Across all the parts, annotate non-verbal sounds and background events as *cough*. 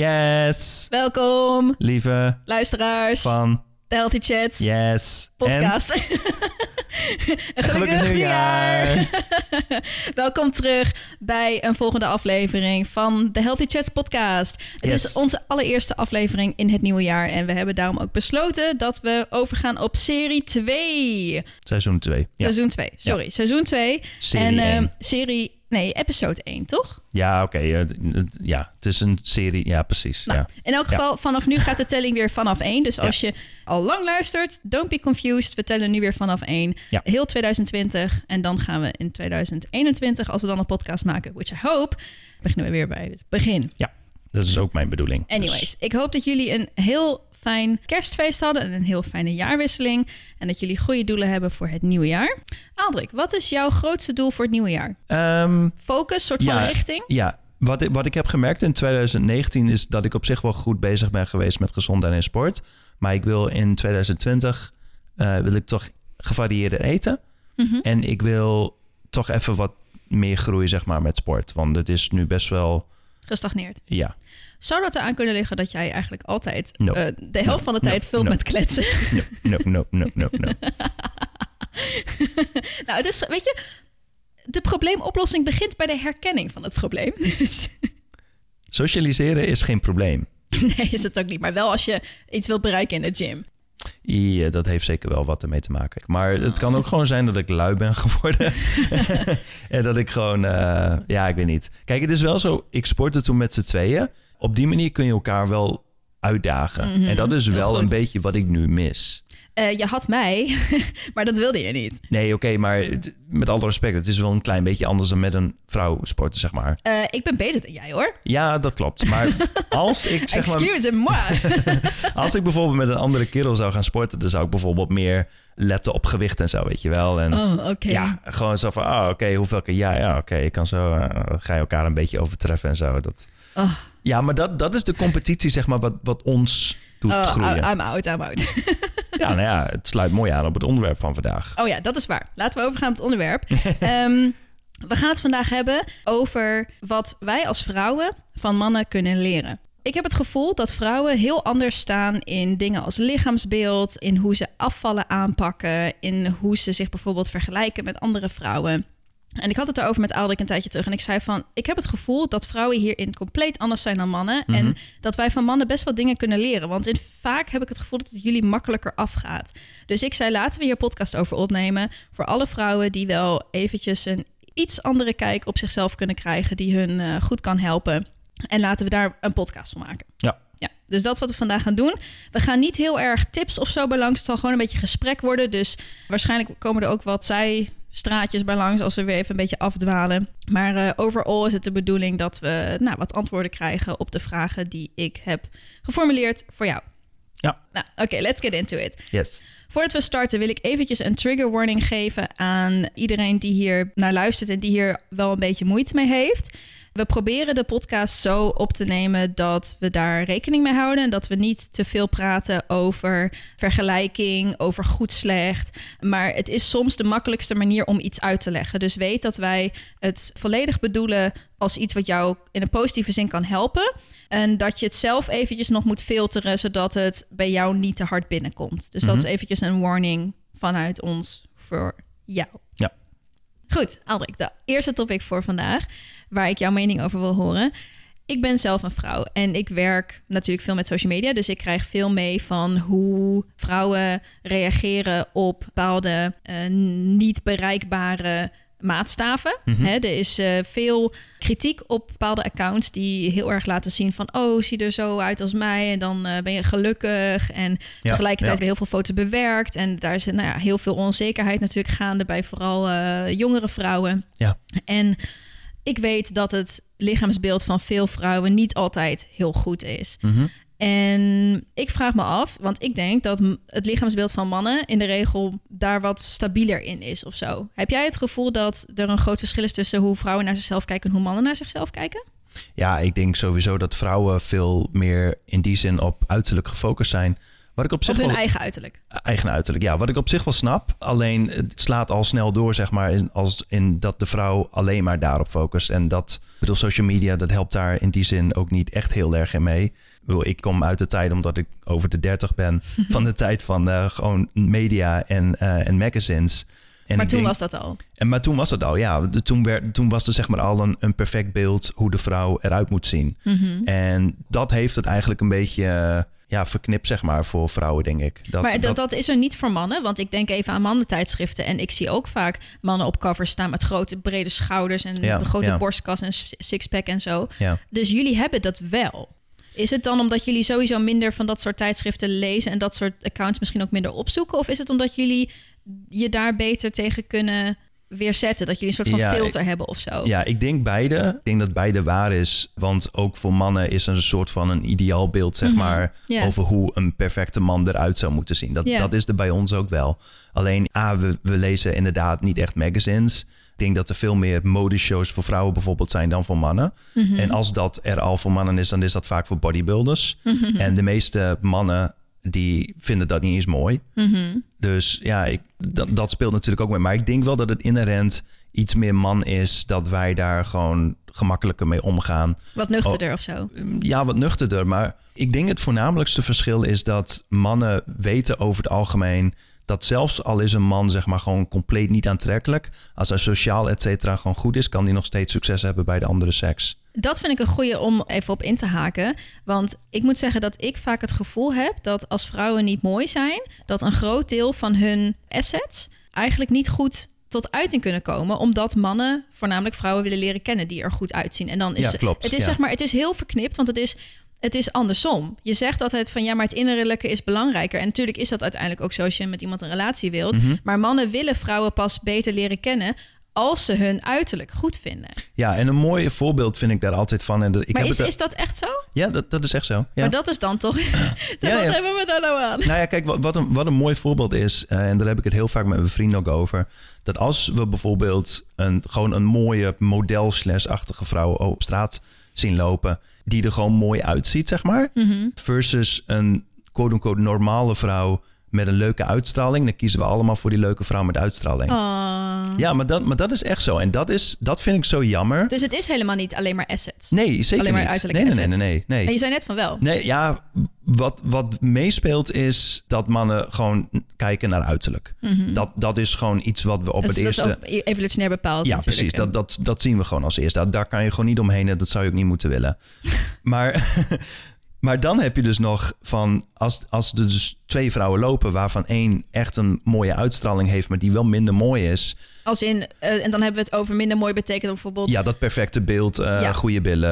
Yes! Welkom, Lieve luisteraars. van De Healthy Chats Yes. podcast. En *laughs* gelukkig nieuwjaar. *laughs* Welkom terug bij een volgende aflevering van de Healthy Chats podcast. Het Yes. is onze allereerste aflevering in het nieuwe jaar. En we hebben daarom ook besloten dat we overgaan op serie 2. Seizoen 2. Ja. Seizoen 2, sorry. Seizoen 2. Serie en ehm, serie... Nee, episode 1, toch? Ja, oké. eh, ja, het is een serie. Ja, precies. Nou, ja. in elk Ja. geval, vanaf nu gaat de telling weer vanaf 1. Dus als je al lang luistert, don't be confused. We tellen nu weer vanaf 1. Ja. Heel 2020. En dan gaan we in 2021, als we dan een podcast maken, which I hope, beginnen we weer bij het begin. Dat is ook mijn bedoeling. Anyways, Dus, ik hoop dat jullie een heel fijn kerstfeest hadden en een heel fijne jaarwisseling. En dat jullie goede doelen hebben voor het nieuwe jaar. Aldrik, wat is jouw grootste doel voor het nieuwe jaar? ehm, Focus, soort van Ja. richting? ja, wat ik, wat ik heb gemerkt in 2019 is dat ik op zich wel goed bezig ben geweest met gezondheid en sport. Maar ik wil in 2020 eh, wil ik toch gevarieerder eten. Mhm. En ik wil toch even wat meer groeien, zeg maar, met sport. Want het is nu best wel, Gestagneerd. ja, Zou dat eraan kunnen liggen dat jij eigenlijk altijd No. eh, de helft No. van de No. tijd vult met kletsen? no, no, no, no, no. *laughs* nou, is, weet je, de probleemoplossing begint bij de herkenning van het probleem. Dus, *laughs* Socialiseren is geen probleem. nee, is het ook niet. Maar wel als je iets wilt bereiken in de gym. Ja, dat heeft zeker wel wat ermee te maken. Maar het kan ook gewoon zijn dat ik lui ben geworden. *laughs* en dat ik gewoon, eh, ja, ik weet niet. Kijk, het is wel zo, ik sportte toen met z'n tweeën. Op die manier kun je elkaar wel uitdagen. Mhm, En dat is wel een beetje wat ik nu mis. Eh, je had mij, *laughs* maar dat wilde je niet. Nee, oké, maar het- met alle respect, het is wel een klein beetje anders dan met een vrouw sporten, zeg maar. Eh, ik ben beter dan jij hoor. Ja, dat klopt. Maar *laughs* als ik zeg maar, Excuse moi. *laughs* als ik bijvoorbeeld met een andere kerel zou gaan sporten, dan zou ik bijvoorbeeld meer letten op gewicht en zo, weet je wel. En Oh, oké. Ja, gewoon zo van, oh, oké, hoeveel keer? Ja, ja, oké, ik kan zo, eh, ga je elkaar een beetje overtreffen en zo. Dat... Oh. Ja, maar dat, dat is de competitie, zeg maar, wat, wat ons doet Oh, groeien. I'm out, I'm out. *laughs* Ja, nou ja, het sluit mooi aan op het onderwerp van vandaag. Oh ja, dat is waar. Laten we overgaan op het onderwerp. *laughs* Ehm, we gaan het vandaag hebben over wat wij als vrouwen van mannen kunnen leren. Ik heb het gevoel dat vrouwen heel anders staan in dingen als lichaamsbeeld, in hoe ze afvallen aanpakken, in hoe ze zich bijvoorbeeld vergelijken met andere vrouwen. En ik had het erover met Aldrik een tijdje terug. En ik zei van, ik heb het gevoel dat vrouwen hierin compleet anders zijn dan mannen. Mhm. En dat wij van mannen best wel dingen kunnen leren. Want in, vaak heb ik het gevoel dat het jullie makkelijker afgaat. Dus ik zei, laten we hier een podcast over opnemen. Voor alle vrouwen die wel eventjes een iets andere kijk op zichzelf kunnen krijgen. Die hun eh, goed kan helpen. En laten we daar een podcast van maken. Ja. Ja, dus dat is wat we vandaag gaan doen. We gaan niet heel erg tips of zo bij langs. Het zal gewoon een beetje gesprek worden. Dus waarschijnlijk komen er ook wat zijstraatjes bij langs als we weer even een beetje afdwalen. Maar eh overal is het de bedoeling dat we nou, wat antwoorden krijgen op de vragen die ik heb geformuleerd voor jou. Ja. Nou, oké, let's get into it. Yes. Voordat we starten wil ik eventjes een trigger warning geven aan iedereen die hier naar luistert en die hier wel een beetje moeite mee heeft. We proberen de podcast zo op te nemen dat we daar rekening mee houden en dat we niet te veel praten over vergelijking, over goed slecht. Maar het is soms de makkelijkste manier om iets uit te leggen. Dus weet dat wij het volledig bedoelen als iets wat jou in een positieve zin kan helpen. En dat je het zelf eventjes nog moet filteren, zodat het bij jou niet te hard binnenkomt. Dus dat Mhm. is eventjes een warning vanuit ons voor jou. Ja. Goed, Aldrik, de eerste topic voor vandaag, waar ik jouw mening over wil horen. Ik ben zelf een vrouw en ik werk natuurlijk veel met social media. Dus ik krijg veel mee van hoe vrouwen reageren op bepaalde eh, niet bereikbare maatstaven. Mhm. Er is eh, veel kritiek op bepaalde accounts die heel erg laten zien van... oh, zie er zo uit als mij en dan eh, ben je gelukkig. En tegelijkertijd ja. weer heel veel foto's bewerkt. En daar is nou ja, heel veel onzekerheid natuurlijk gaande bij vooral jongere vrouwen. Ja. En ik weet dat het lichaamsbeeld van veel vrouwen niet altijd heel goed is. Mhm. En ik vraag me af, want ik denk dat het lichaamsbeeld van mannen in de regel daar wat stabieler in is of zo. Heb jij het gevoel dat er een groot verschil is tussen hoe vrouwen naar zichzelf kijken en hoe mannen naar zichzelf kijken? Ja, ik denk sowieso dat vrouwen veel meer in die zin op uiterlijk gefocust zijn. Wat ik op zich Of hun wel, eigen uiterlijk. eigen uiterlijk, ja. Wat ik op zich wel snap. Alleen het slaat al snel door, zeg maar, in, als in dat de vrouw alleen maar daarop focust. En dat, ik bedoel, social media, dat helpt daar in die zin ook niet echt heel erg in mee. Ik, kom uit de tijd, omdat ik over de 30 ben, *laughs* van de tijd van eh, gewoon media en, eh, en magazines. En maar toen denk- was dat al. en, maar toen was het al, ja. De- Toen, werd, toen was er zeg maar al een, een perfect beeld hoe de vrouw eruit moet zien. Mhm. En dat heeft het eigenlijk een beetje eh, ja, verknipt, zeg maar, voor vrouwen, denk ik. Dat, maar dat, dat is er niet voor mannen. Want ik denk even aan mannentijdschriften. En ik zie ook vaak mannen op covers staan met grote brede schouders en Ja, een grote ja. borstkas en sixpack en zo. ja. Dus jullie hebben dat wel. Is het dan omdat jullie sowieso minder van dat soort tijdschriften lezen en dat soort accounts misschien ook minder opzoeken? Of is het omdat jullie je daar beter tegen kunnen weerzetten? Dat jullie een soort van Ja, filter hebben of zo? ja, ik denk beide. Ik denk dat beide waar is. Want ook voor mannen is er een soort van een ideaalbeeld, zeg Mhm, maar, over hoe een perfecte man eruit zou moeten zien. Dat, dat is er bij ons ook wel. Alleen, A, we, we lezen inderdaad niet echt magazines. Ik denk dat er veel meer modeshows voor vrouwen bijvoorbeeld zijn dan voor mannen. Mhm. En als dat er al voor mannen is, dan is dat vaak voor bodybuilders. Mhm. En de meeste mannen die vinden dat niet eens mooi. Mhm. Dus ja, ik, dat, dat speelt natuurlijk ook mee. Maar ik denk wel dat het inherent iets meer man is. Dat wij daar gewoon gemakkelijker mee omgaan. Wat nuchterder of zo. Ja, wat nuchterder. Maar ik denk het voornamelijkste verschil is dat mannen weten over het algemeen... dat zelfs al is een man zeg maar gewoon compleet niet aantrekkelijk... als hij sociaal et cetera gewoon goed is... kan hij nog steeds succes hebben bij de andere seks. Dat vind ik een goede om even op in te haken. Want ik moet zeggen dat ik vaak het gevoel heb dat als vrouwen niet mooi zijn, dat een groot deel van hun assets eigenlijk niet goed tot uiting kunnen komen, omdat mannen voornamelijk vrouwen willen leren kennen die er goed uitzien. En dan is Ja, klopt, het is ja. zeg maar, het is heel verknipt, want het is het is andersom. Je zegt altijd van ja, maar het innerlijke is belangrijker. En natuurlijk is dat uiteindelijk ook zo als je met iemand een relatie wilt. Mhm. Maar mannen willen vrouwen pas beter leren kennen als ze hun uiterlijk goed vinden. Ja, en een mooi voorbeeld vind ik daar altijd van. En dat- ik maar heb is, het, is dat echt zo? Ja, dat, dat is echt zo. Ja. Maar dat is dan toch... Ja, *laughs* ja. hebben we daar nou aan? Nou ja, kijk, wat, wat, een, wat een mooi voorbeeld is, eh, en daar heb ik het heel vaak met mijn vrienden ook over, dat als we bijvoorbeeld een, gewoon een mooie model achtige vrouw op straat zien lopen, die er gewoon mooi uitziet, zeg maar, Mhm. versus een quote-unquote normale vrouw met een leuke uitstraling, dan kiezen we allemaal voor die leuke vrouw met uitstraling. Oh. Ja, maar dat, maar dat is echt zo. En dat, is, dat vind ik zo jammer. Dus het is helemaal niet alleen maar assets. Nee, zeker Alleen maar niet. uiterlijk nee, nee, nee, nee, nee, nee. En je zei net van wel. Nee, ja, wat, wat meespeelt is dat mannen gewoon kijken naar uiterlijk. dat, dat is gewoon iets wat we op Mhm. Dat het dat eerste... is ook evolutionair bepaald Ja, natuurlijk. precies. Dat, dat, dat zien we gewoon als eerste. Daar, daar kan je gewoon niet omheen en dat zou je ook niet moeten willen. *laughs* maar, maar dan heb je dus nog van... Als, als er dus twee vrouwen lopen waarvan één echt een mooie uitstraling heeft... maar die wel minder mooi is... Als in, eh, en dan hebben we het over minder mooi betekent bijvoorbeeld... Ja, dat perfecte beeld, eh, Ja. goede billen,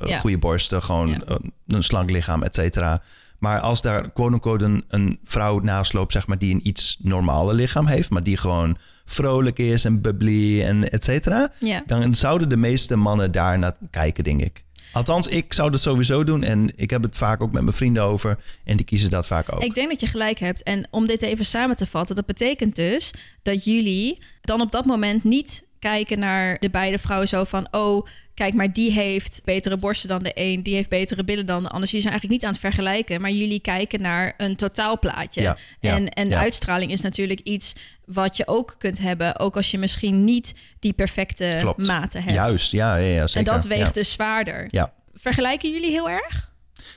eh, Ja. goede borsten, gewoon Ja. een slank lichaam, et cetera. Maar als daar quote-unquote een, een vrouw naast loopt, zeg maar, die een iets normale lichaam heeft, maar die gewoon vrolijk is en bubbly en et cetera, dan zouden de meeste mannen daar naar kijken, denk ik. Althans, ik zou dat sowieso doen en ik heb het vaak ook met mijn vrienden over en die kiezen dat vaak ook. Ik denk dat je gelijk hebt. En om dit even samen te vatten, dat betekent dus dat jullie dan op dat moment niet kijken naar de beide vrouwen zo van, oh, kijk, maar die heeft betere borsten dan de een, die heeft betere billen dan de ander. Dus jullie zijn eigenlijk niet aan het vergelijken, maar jullie kijken naar een totaalplaatje. Ja, ja, en en ja. uitstraling is natuurlijk iets wat je ook kunt hebben, ook als je misschien niet die perfecte Klopt. maten hebt. Juist, ja, ja, ja en dat weegt ja. dus zwaarder. Ja. Vergelijken jullie heel erg?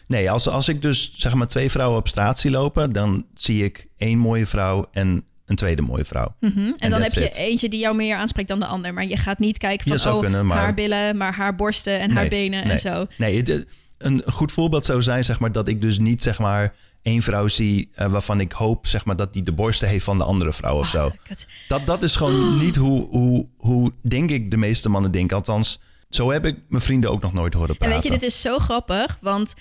Nee, als, als ik dus zeg maar twee vrouwen op straat zie lopen, dan zie ik één mooie vrouw en een tweede mooie vrouw. Mhm. En, En dan heb je it. eentje die jou meer aanspreekt dan de ander. Maar je gaat niet kijken van, oh, kunnen, maar- haar billen, maar haar borsten en haar benen nee. en zo. Nee, het- een goed voorbeeld zou zijn zeg maar, dat ik dus niet zeg maar, één vrouw zie eh, waarvan ik hoop zeg maar, dat die de borsten heeft van de andere vrouw of zo. Ah, kut. Dat, dat is gewoon niet hoe, hoe, hoe, denk ik, de meeste mannen denken. Althans, zo heb ik mijn vrienden ook nog nooit horen En praten. weet je, dit is zo grappig, want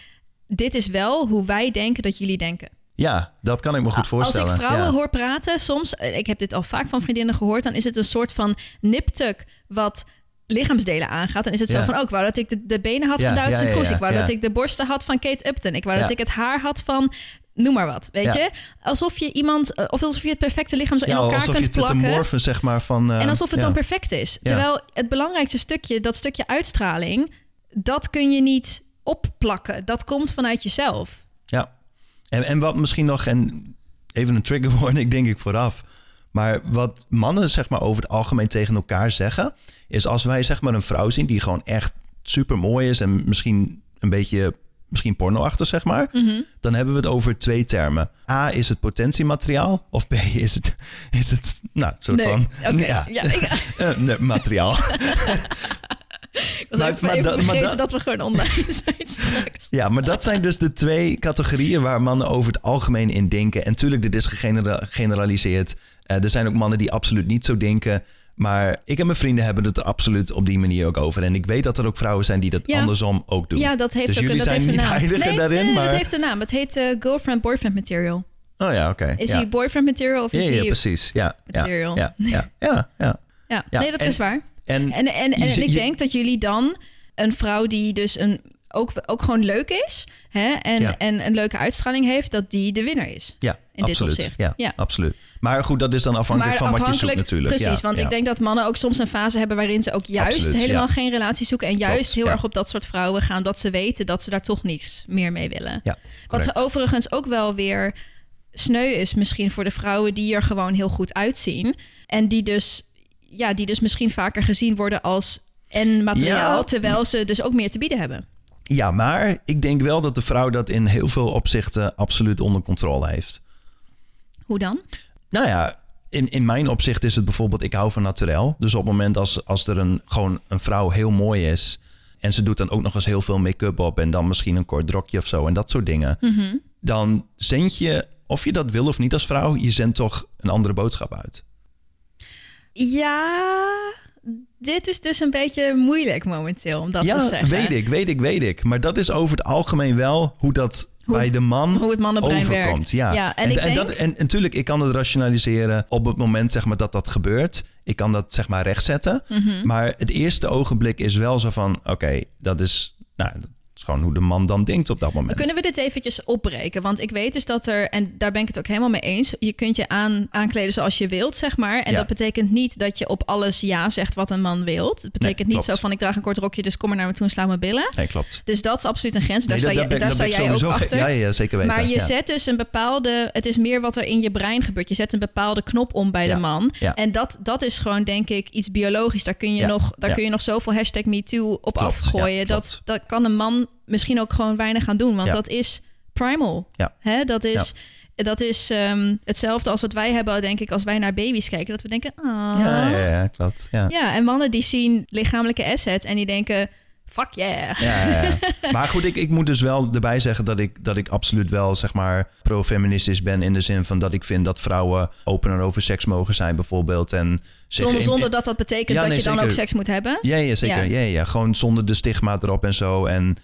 dit is wel hoe wij denken dat jullie denken. Ja, dat kan ik me goed voorstellen. Als ik vrouwen ja. hoor praten, soms, eh, ik heb dit al vaak van vriendinnen gehoord, dan is het een soort van niptuk wat lichaamsdelen aangaat. Dan is het zo Ja. van, ook wou dat ik de, de benen had van Duitse Kroes. Ik wou dat ik de borsten had van Kate Upton. Ik wou dat ik het haar had van... Noem maar wat, weet Ja. je? Alsof je iemand, eh, of alsof je het perfecte lichaam zo in elkaar alsof je kunt het plakken. morfen, zeg maar, van... eh, En alsof het ja. dan perfect is. Terwijl het belangrijkste stukje, dat stukje uitstraling, dat kun je niet opplakken. Dat komt vanuit jezelf. Ja. En, en wat misschien nog, en even een trigger warning denk ik vooraf. Maar wat mannen zeg maar over het algemeen tegen elkaar zeggen... is als wij zeg maar een vrouw zien die gewoon echt super mooi is... en misschien een beetje misschien pornoachtig, zeg maar. Mhm. Dan hebben we het over twee termen. A, is het potentiemateriaal? Of B, is het, is het nou, soort Nee, van... Ja, Ja, ik- *laughs* eh, nee, materiaal. *laughs* Ik was Maar- even, maar even dat- maar we gewoon online *laughs* zijn straks. Ja, maar dat zijn dus de twee categorieën waar mannen over het algemeen in denken. En tuurlijk, dit is gegeneraliseerd. Eh, er zijn ook mannen die absoluut niet zo denken. Maar ik en mijn vrienden hebben het er absoluut op die manier ook over. En ik weet dat er ook vrouwen zijn die dat Ja. andersom ook doen. Ja, dat heeft Dus ook jullie dat zijn heeft een niet naam. nee, daarin, nee, maar- dat heeft een naam. Het heet eh, girlfriend-boyfriend material. Oh ja, oké. Is ja. hij boyfriend material of ja, is ja, hij... precies. Ja, ja, material? ja, ja, ja, ja. Ja, Ja, nee, dat en- is waar. En, En, en, en, je ik je- denk dat jullie dan een vrouw die dus een, ook, ook gewoon leuk is... Hè, en, Ja. en een leuke uitstraling heeft, dat die de winnaar is. ja, in dit absoluut. opzicht. Ja, Ja. absoluut. Maar goed, dat is dan afhankelijk van wat je zoekt natuurlijk. Precies, Ja, want ik denk dat mannen ook soms een fase hebben waarin ze ook juist Absoluut, helemaal geen relatie zoeken en juist Klopt, heel erg op dat soort vrouwen gaan, dat ze weten dat ze daar toch niets meer mee willen. Ja, Wat correct. overigens ook wel weer sneu is misschien voor de vrouwen die er gewoon heel goed uitzien en die dus, ja, die dus misschien vaker gezien worden als en materiaal, terwijl ze dus ook meer te bieden hebben. Ja, maar ik denk wel dat de vrouw dat in heel veel opzichten absoluut onder controle heeft. Hoe dan? Nou ja, in, in mijn opzicht is het bijvoorbeeld, ik hou van naturel. Dus op het moment als, als er een, gewoon een vrouw heel mooi is... en ze doet dan ook nog eens heel veel make-up op... en dan misschien een kort rokje of zo en dat soort dingen... Mhm. dan zend je, of je dat wil of niet als vrouw... je zendt toch een andere boodschap uit. Ja, dit is dus een beetje moeilijk momenteel om dat te ja, zeggen. weet ik, weet ik, weet ik. Maar dat is over het algemeen wel hoe dat Hoe- bij de man hoe het mannenbrein overkomt. werkt. Ja. Ja, en en, ik en, denk- dat, en, natuurlijk, ik kan het rationaliseren op het moment zeg maar, dat dat gebeurt. Ik kan dat zeg maar rechtzetten. Mhm. Maar het eerste ogenblik is wel zo van... oké, dat is... Nou, dat is gewoon hoe de man dan denkt op dat moment. Kunnen we dit eventjes opbreken? Want ik weet dus dat er, en daar ben ik het ook helemaal mee eens, je kunt je aan, aankleden zoals je wilt, zeg maar. En Ja. dat betekent niet dat je op alles ja zegt wat een man wilt. Het betekent Nee, niet klopt. zo van ik draag een kort rokje, dus kom maar naar me toe en sla mijn billen. Nee, klopt. Dus dat is absoluut een grens. Daar Nee, sta, dat- je, daar sta jij ook achter. Ja, ja, zeker weten. Maar je ja. zet dus een bepaalde. Het is meer wat er in je brein gebeurt. Je zet een bepaalde knop om bij Ja, de man. En dat, dat is gewoon, denk ik, iets biologisch. Daar kun je, nog, daar kun je nog zoveel hashtag MeToo op Klopt, afgooien. dat, dat kan een man misschien ook gewoon weinig aan doen. Want Ja. dat is primal. Ja. Hè? Dat is. Dat is ehm, hetzelfde als wat wij hebben, denk ik, als wij naar baby's kijken. Dat we denken, ah. Ja, ja, ja, klopt. Ja. Ja, en mannen die zien lichamelijke assets en die denken, fuck yeah. Ja, ja, ja. *laughs* Maar goed, ik, ik moet dus wel erbij zeggen dat ik, dat ik absoluut wel, zeg maar, pro-feministisch ben. In de zin van dat ik vind dat vrouwen opener over seks mogen zijn, bijvoorbeeld. En Zonder, zonder dat dat betekent Ja, dat nee, je dan zeker. ook seks moet hebben. Ja, ja zeker. Ja, ja. Gewoon zonder de stigma erop en zo. En,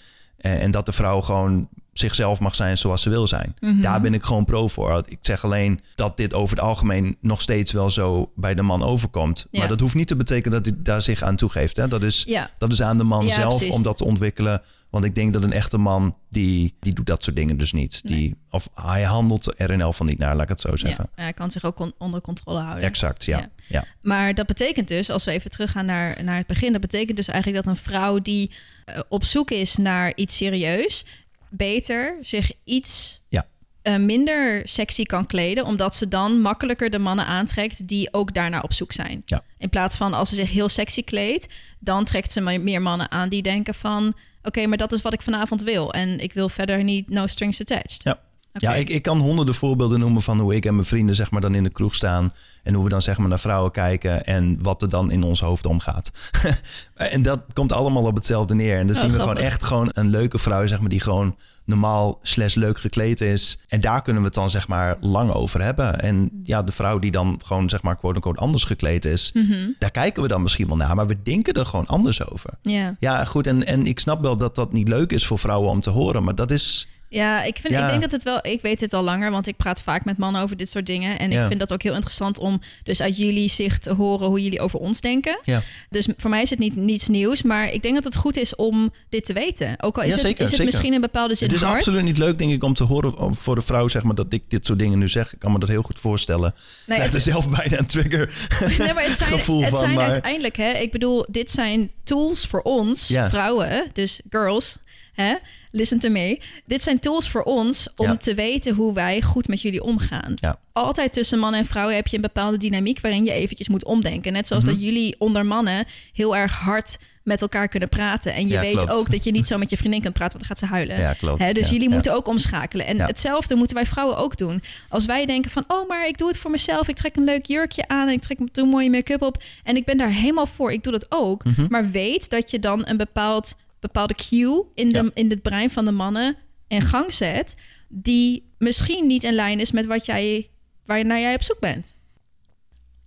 en, en dat de vrouw gewoon zichzelf mag zijn zoals ze wil zijn. Mhm. Daar ben ik gewoon pro voor. Ik zeg alleen dat dit over het algemeen nog steeds wel zo bij de man overkomt. Ja. Maar dat hoeft niet te betekenen dat hij daar zich aan toegeeft. Hè? Dat, is, Ja. dat is aan de man Ja, zelf precies. om dat te ontwikkelen. Want ik denk dat een echte man, die, die doet dat soort dingen dus niet. Die, of hij handelt er in elk geval niet naar, laat ik het zo zeggen. Ja, hij kan zich ook on- onder controle houden. Exact, ja. Ja. ja. Maar dat betekent dus, als we even teruggaan naar, naar het begin, dat betekent dus eigenlijk dat een vrouw die eh, op zoek is naar iets serieus, beter zich iets Ja. eh, minder sexy kan kleden, omdat ze dan makkelijker de mannen aantrekt die ook daarnaar op zoek zijn. Ja. In plaats van als ze zich heel sexy kleedt, dan trekt ze maar meer mannen aan die denken van, oké, maar dat is wat ik vanavond wil en ik wil verder niet no strings attached. Ja. Ja, ik, ik kan honderden voorbeelden noemen van hoe ik en mijn vrienden zeg maar dan in de kroeg staan. En hoe we dan zeg maar naar vrouwen kijken en wat er dan in ons hoofd omgaat. *laughs* en dat komt allemaal op hetzelfde neer. En dan Oh, zien we grappig. gewoon echt gewoon een leuke vrouw zeg maar die gewoon normaal slash leuk gekleed is. En daar kunnen we het dan zeg maar lang over hebben. En ja, de vrouw die dan gewoon zeg maar quote unquote anders gekleed is. Mhm. Daar kijken we dan misschien wel naar, maar we denken er gewoon anders over. Ja. Ja, goed. En, en ik snap wel dat dat niet leuk is voor vrouwen om te horen, maar dat is... Ja, ik, vind, Ja. ik denk dat het wel... Ik weet dit al langer, want ik praat vaak met mannen over dit soort dingen. En Ja. ik vind dat ook heel interessant om dus uit jullie zicht te horen hoe jullie over ons denken. Ja. Dus voor mij is het niet niets nieuws, maar ik denk dat het goed is om dit te weten. Ook al is Ja, het, zeker, is het misschien in bepaalde zin Het is hard. absoluut niet leuk, denk ik, om te horen voor de vrouw, zeg maar, dat ik dit soort dingen nu zeg. Ik kan me dat heel goed voorstellen. Nee, krijg er het- zelf bijna een trigger Nee, maar het zijn, gevoel het van. zijn maar... uiteindelijk, hè, ik bedoel, dit zijn tools voor ons, vrouwen, dus girls, Hè? Listen to me. Dit zijn tools voor ons om Ja. te weten hoe wij goed met jullie omgaan. Ja. Altijd tussen mannen en vrouwen heb je een bepaalde dynamiek waarin je eventjes moet omdenken. Net zoals Mhm. dat jullie onder mannen heel erg hard met elkaar kunnen praten. En je Ja, weet klopt. ook dat je niet *laughs* zo met je vriendin kunt praten, want dan gaat ze huilen. Ja, klopt. Hè, dus Ja, jullie moeten ook omschakelen. En hetzelfde moeten wij vrouwen ook doen. Als wij denken van, oh, maar ik doe het voor mezelf. Ik trek een leuk jurkje aan en ik trek doe mooie make-up op. En ik ben daar helemaal voor. Ik doe dat ook. Mhm. Maar weet dat je dan een bepaald, bepaalde cue in, de, Ja. in het brein van de mannen in gang zet... die misschien niet in lijn is met wat jij, waar naar jij op zoek bent.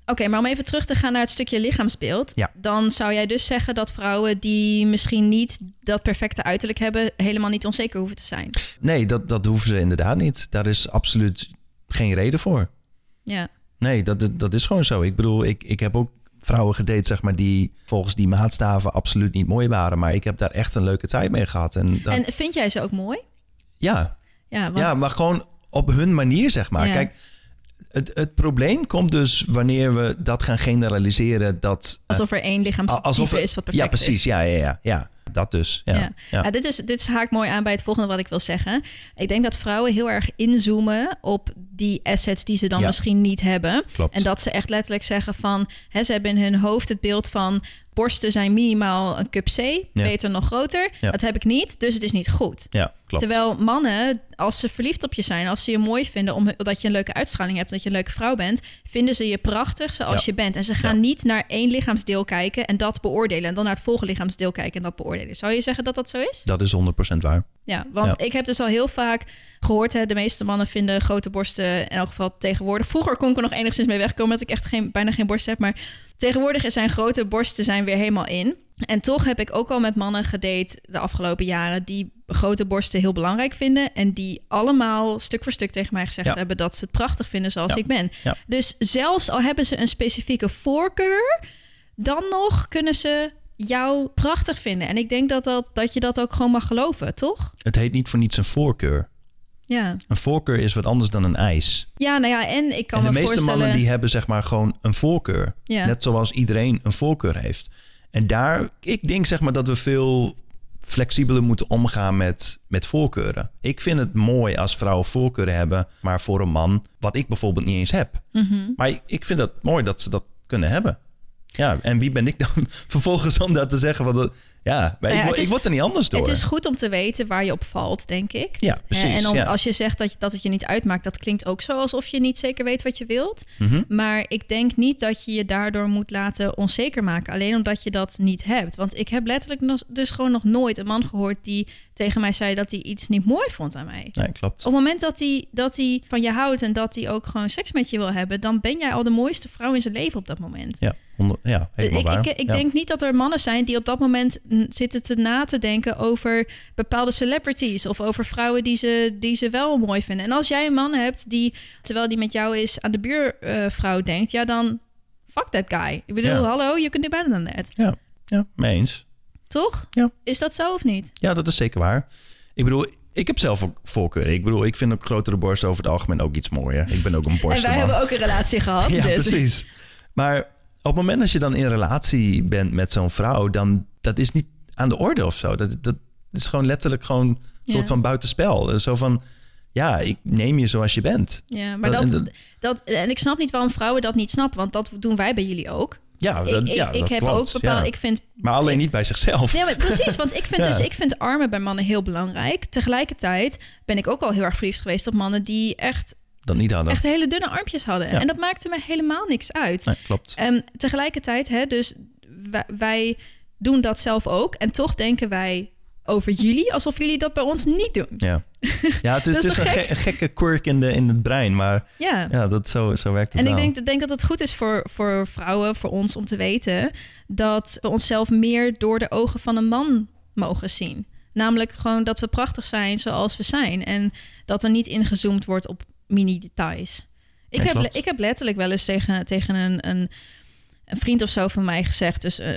Oké, maar om even terug te gaan naar het stukje lichaamsbeeld. Ja. Dan zou jij dus zeggen dat vrouwen die misschien niet dat perfecte uiterlijk hebben... helemaal niet onzeker hoeven te zijn. Nee, dat, dat hoeven ze inderdaad niet. Daar is absoluut geen reden voor. Ja. Nee, dat, dat- dat is gewoon zo. Ik bedoel, ik, ik heb ook vrouwen gedate, zeg maar, die volgens die maatstaven absoluut niet mooi waren. Maar ik heb daar echt een leuke tijd mee gehad. En, dat, En vind jij ze ook mooi? ja, Ja, want, ja, maar gewoon op hun manier, zeg maar. Ja. Kijk, het, het probleem komt dus wanneer we dat gaan generaliseren. Dat, eh, alsof er één lichaamstype er- is wat perfect Ja, precies. is. Ja, ja, ja, ja. Dat dus. Ja, Ja. ja. Ja, dit, is, dit is haakt mooi aan bij het volgende wat ik wil zeggen. Ik denk dat vrouwen heel erg inzoomen op die assets die ze dan Ja. misschien niet hebben. klopt. En dat ze echt letterlijk zeggen van... Hè, ze hebben in hun hoofd het beeld van... borsten zijn minimaal een cup C, beter nog groter. Ja. Dat heb ik niet, dus het is niet goed. ja, klopt. Terwijl mannen, als ze verliefd op je zijn... als ze je mooi vinden omdat je een leuke uitstraling hebt... dat je een leuke vrouw bent... vinden ze je prachtig zoals je bent. En ze gaan niet naar één lichaamsdeel kijken... en dat beoordelen. En dan naar het volgende lichaamsdeel kijken en dat beoordelen. Zou je zeggen dat dat zo is? Dat is 100% waar. Ja, want ik heb dus al heel vaak gehoord... Hè, de meeste mannen vinden grote borsten... in elk geval tegenwoordig... Vroeger kon ik er nog enigszins mee wegkomen... dat ik echt geen, bijna geen borst heb. Maar tegenwoordig zijn grote borsten zijn weer helemaal in. En toch heb ik ook al met mannen gedate de afgelopen jaren... die grote borsten heel belangrijk vinden... en die allemaal stuk voor stuk tegen mij gezegd Ja. hebben... dat ze het prachtig vinden zoals Ja. ik ben. Ja. Dus zelfs al hebben ze een specifieke voorkeur... dan nog kunnen ze jou prachtig vinden. En ik denk dat, dat, dat je dat ook gewoon mag geloven, toch? Het heet niet voor niets een voorkeur. Ja. Een voorkeur is wat anders dan een eis. Ja, nou ja, en ik kan en de me meeste voorstellen... mannen die hebben zeg maar gewoon een voorkeur. Ja. Net zoals iedereen een voorkeur heeft. En daar, ik denk zeg maar dat we veel flexibeler moeten omgaan met, met voorkeuren. Ik vind het mooi als vrouwen voorkeuren hebben, maar voor een man, wat ik bijvoorbeeld niet eens heb. Mhm. Maar ik- vind het mooi dat ze dat kunnen hebben. Ja, en wie ben ik dan *laughs* vervolgens om dat te zeggen? Van dat, ja, maar Ja, ik, ik word er niet anders door. Het is goed om te weten waar je op valt, denk ik. Ja, precies, En om, ja. als je zegt dat, dat het je niet uitmaakt, dat klinkt ook zo alsof je niet zeker weet wat je wilt. Mhm. Maar ik denk niet dat je je daardoor moet laten onzeker maken. Alleen omdat je dat niet hebt. Want ik heb letterlijk nog, dus gewoon nog nooit een man gehoord die tegen mij zei dat hij iets niet mooi vond aan mij. Nee, klopt. Op het moment dat hij, dat hij van je houdt en dat hij ook gewoon seks met je wil hebben, dan ben jij al de mooiste vrouw in zijn leven op dat moment. Ja, ja helemaal ik, waar. ik, ik Ja. denk niet dat er mannen zijn die op dat moment zitten te na te denken over bepaalde celebrities of over vrouwen die ze, die ze wel mooi vinden. En als jij een man hebt die, terwijl die met jou is, aan de buurvrouw denkt, ja dan fuck that guy. Ik bedoel, Ja. hallo, you can do better than that. Ja, ja, mee eens. Toch? Ja. Is dat zo of niet? Ja, dat is zeker waar. Ik bedoel, ik heb zelf ook voorkeuren. Ik bedoel, ik vind ook grotere borsten over het algemeen ook iets mooier. Ik ben ook een *laughs* En borstenman. wij hebben ook een relatie gehad. *laughs* Ja, dus. precies. Maar op het moment dat je dan in relatie bent met zo'n vrouw, dan dat is niet aan de orde of zo. Dat, dat is gewoon letterlijk gewoon een Ja. soort van buitenspel. Zo van, ja, ik neem je zoals je bent. Ja, maar Dat- dat, en dat, dat- En ik snap niet waarom vrouwen dat niet snappen, want dat doen wij bij jullie ook. Ja, dat, ik, ja, ik dat heb klopt, ook bepaald. ja. Ik vind Maar alleen niet bij zichzelf. Maar precies. Want ik vind, *laughs* Ja. dus, ik vind armen bij mannen heel belangrijk. Tegelijkertijd ben ik ook al heel erg verliefd geweest op mannen die echt, Dat niet hadden. echt hele dunne armpjes hadden. En dat maakte me helemaal niks uit. Nee, klopt. En tegelijkertijd, hè, dus wij, wij doen dat zelf ook. En toch denken wij over jullie alsof jullie dat bij ons niet doen. Ja, *laughs* ja het is, een, ge- gekke quirk in, de, in het brein. Maar Ja. ja, dat, zo, zo werkt het En ik denk, denk dat het goed is voor, voor vrouwen, voor ons om te weten dat we onszelf meer door de ogen van een man mogen zien. Namelijk gewoon dat we prachtig zijn zoals we zijn. En dat er niet ingezoomd wordt op mini-details. Ik, heb, ik heb letterlijk wel eens tegen, tegen een, een, een vriend of zo van mij gezegd. Dus eh,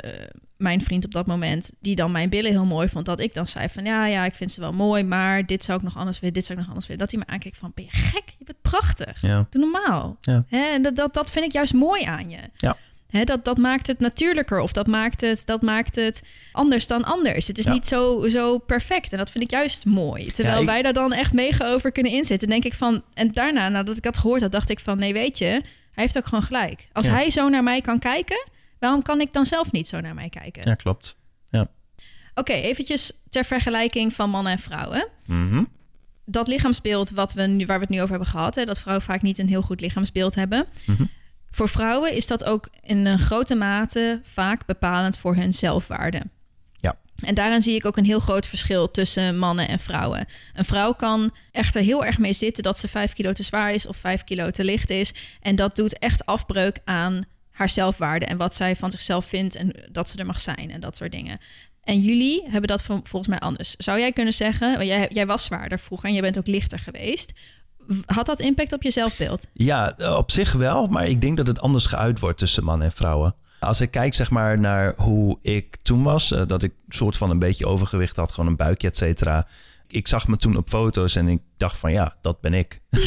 mijn vriend op dat moment, die dan mijn billen heel mooi vond. Dat ik dan zei van ja, ja, ik vind ze wel mooi, maar dit zou ik nog anders willen, dit zou ik nog anders willen. Dat hij me aankeek van ben je gek? Je bent prachtig. Ja, Doe normaal. Ja. Hè, en dat, dat, dat vind ik juist mooi aan je. Ja. Hè, dat, dat maakt het natuurlijker of dat maakt het, dat maakt het anders dan anders. Het is Ja. niet zo, zo perfect en dat vind ik juist mooi. Terwijl Ja, ik- wij daar dan echt mega over kunnen inzitten. denk ik van, en daarna, nadat ik dat gehoord had, dacht ik van, nee weet je, hij heeft ook gewoon gelijk. Als Ja. hij zo naar mij kan kijken, waarom kan ik dan zelf niet zo naar mij kijken? Ja, klopt. Oké, eventjes ter vergelijking van mannen en vrouwen. Mhm. Dat lichaamsbeeld wat we nu, waar we het nu over hebben gehad, hè, dat vrouwen vaak niet een heel goed lichaamsbeeld hebben. Mhm. Voor vrouwen is dat ook in een grote mate vaak bepalend voor hun zelfwaarde. En daarin zie ik ook een heel groot verschil tussen mannen en vrouwen. Een vrouw kan echt er heel erg mee zitten dat ze vijf kilo te zwaar is of vijf kilo te licht is. En dat doet echt afbreuk aan haar zelfwaarde en wat zij van zichzelf vindt en dat ze er mag zijn en dat soort dingen. En jullie hebben dat vol- volgens mij anders. Zou jij kunnen zeggen, jij, jij was zwaarder vroeger en jij bent ook lichter geweest. Had dat impact op je zelfbeeld? Ja, op zich wel, maar ik denk dat het anders geuit wordt tussen mannen en vrouwen. Als ik kijk zeg maar naar hoe ik toen was, eh, dat ik soort van een beetje overgewicht had, gewoon een buikje, et cetera. Ik zag me toen op foto's en ik dacht van ja, dat ben ik. *laughs*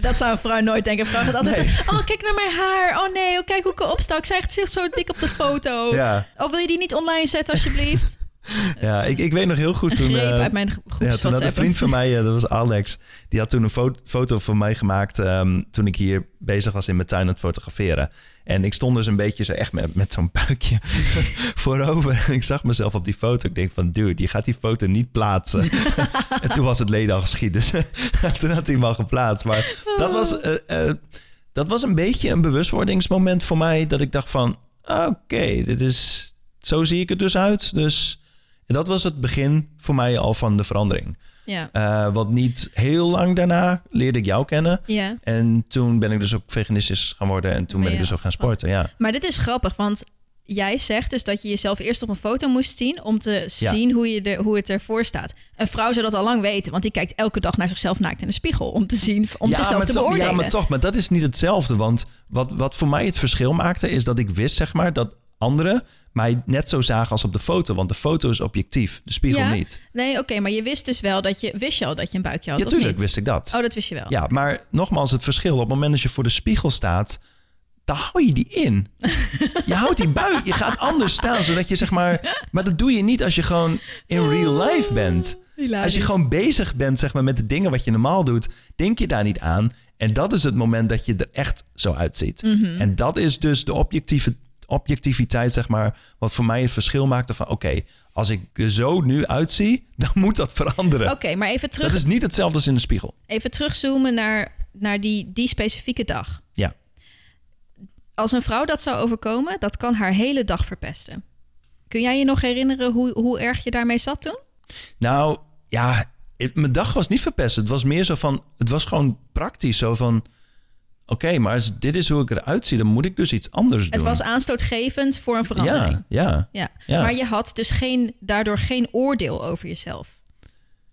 Dat zou een vrouw nooit denken. Een vrouw gaat altijd Nee. zeggen, oh kijk naar mijn haar. Oh nee, oh, kijk hoe ik erop sta. Ik echt zo dik op de foto. Ja, Oh, wil je die niet online zetten alsjeblieft? *laughs* ja ik, ik weet nog heel goed toen... eh, uit mijn Ja, toen had een vriend van mij, eh, dat was Alex, die had toen een fo- foto van mij gemaakt ehm, toen ik hier bezig was in mijn tuin aan het fotograferen. En ik stond dus een beetje zo echt met, met zo'n buikje *laughs* voorover. En ik zag mezelf op die foto. Ik denk van, dude, je gaat die foto niet plaatsen. *laughs* en toen was het leden al geschied. Dus toen had hij hem al geplaatst. Maar dat was, eh, eh, dat was een beetje een bewustwordingsmoment voor mij. Dat ik dacht van, oké, dit is, zo zie ik er dus uit. Dus en dat was het begin voor mij al van de verandering. Ja. Eh, want niet heel lang daarna leerde ik jou kennen. ja, En toen ben ik dus ook veganistisch gaan worden. En toen Ben ben ik dus ook gaan sporten. Ja, maar dit is grappig, want jij zegt dus dat je jezelf eerst op een foto moest zien om te Ja. zien hoe, je er, hoe het ervoor staat. Een vrouw zou dat al lang weten, want die kijkt elke dag naar zichzelf naakt in de spiegel om te zien, om ja, zichzelf maar te toch, beoordelen. ja, maar toch. Maar dat is niet hetzelfde. Want wat, wat voor mij het verschil maakte... is dat ik wist, zeg maar, dat anderen mij net zo zagen als op de foto. Want de foto is objectief, de spiegel Ja? niet. Nee, oké, maar je wist dus wel dat je wist je al dat je een buikje had. Ja, tuurlijk wist ik dat. Oh, dat wist je wel. Ja, maar nogmaals, het verschil. Op het moment dat je voor de spiegel staat, dan hou je die in. Je houdt die buik, je gaat anders staan, zodat je zeg maar... Maar dat doe je niet als je gewoon in real life bent. Als je gewoon bezig bent zeg maar, met de dingen wat je normaal doet, denk je daar niet aan. En dat is het moment dat je er echt zo uitziet. Mhm. En dat is dus de objectieve, objectiviteit, zeg maar, wat voor mij het verschil maakte van... oké, als ik er zo nu uitzie, *laughs* dan moet dat veranderen. Oké, maar even terug, Dat is niet hetzelfde als in de spiegel. even terugzoomen naar, naar die, die specifieke dag. Ja. Als een vrouw dat zou overkomen, dat kan haar hele dag verpesten. Kun jij je nog herinneren hoe, hoe erg je daarmee zat toen? Nou, ja, mijn dag was niet verpest. Het was meer zo van, het was gewoon praktisch. Zo van, oké, maar als dit is hoe ik eruit zie, dan moet ik dus iets anders doen. Het was aanstootgevend voor een verandering. ja, ja. Ja. Ja. Maar je had dus geen, daardoor geen oordeel over jezelf.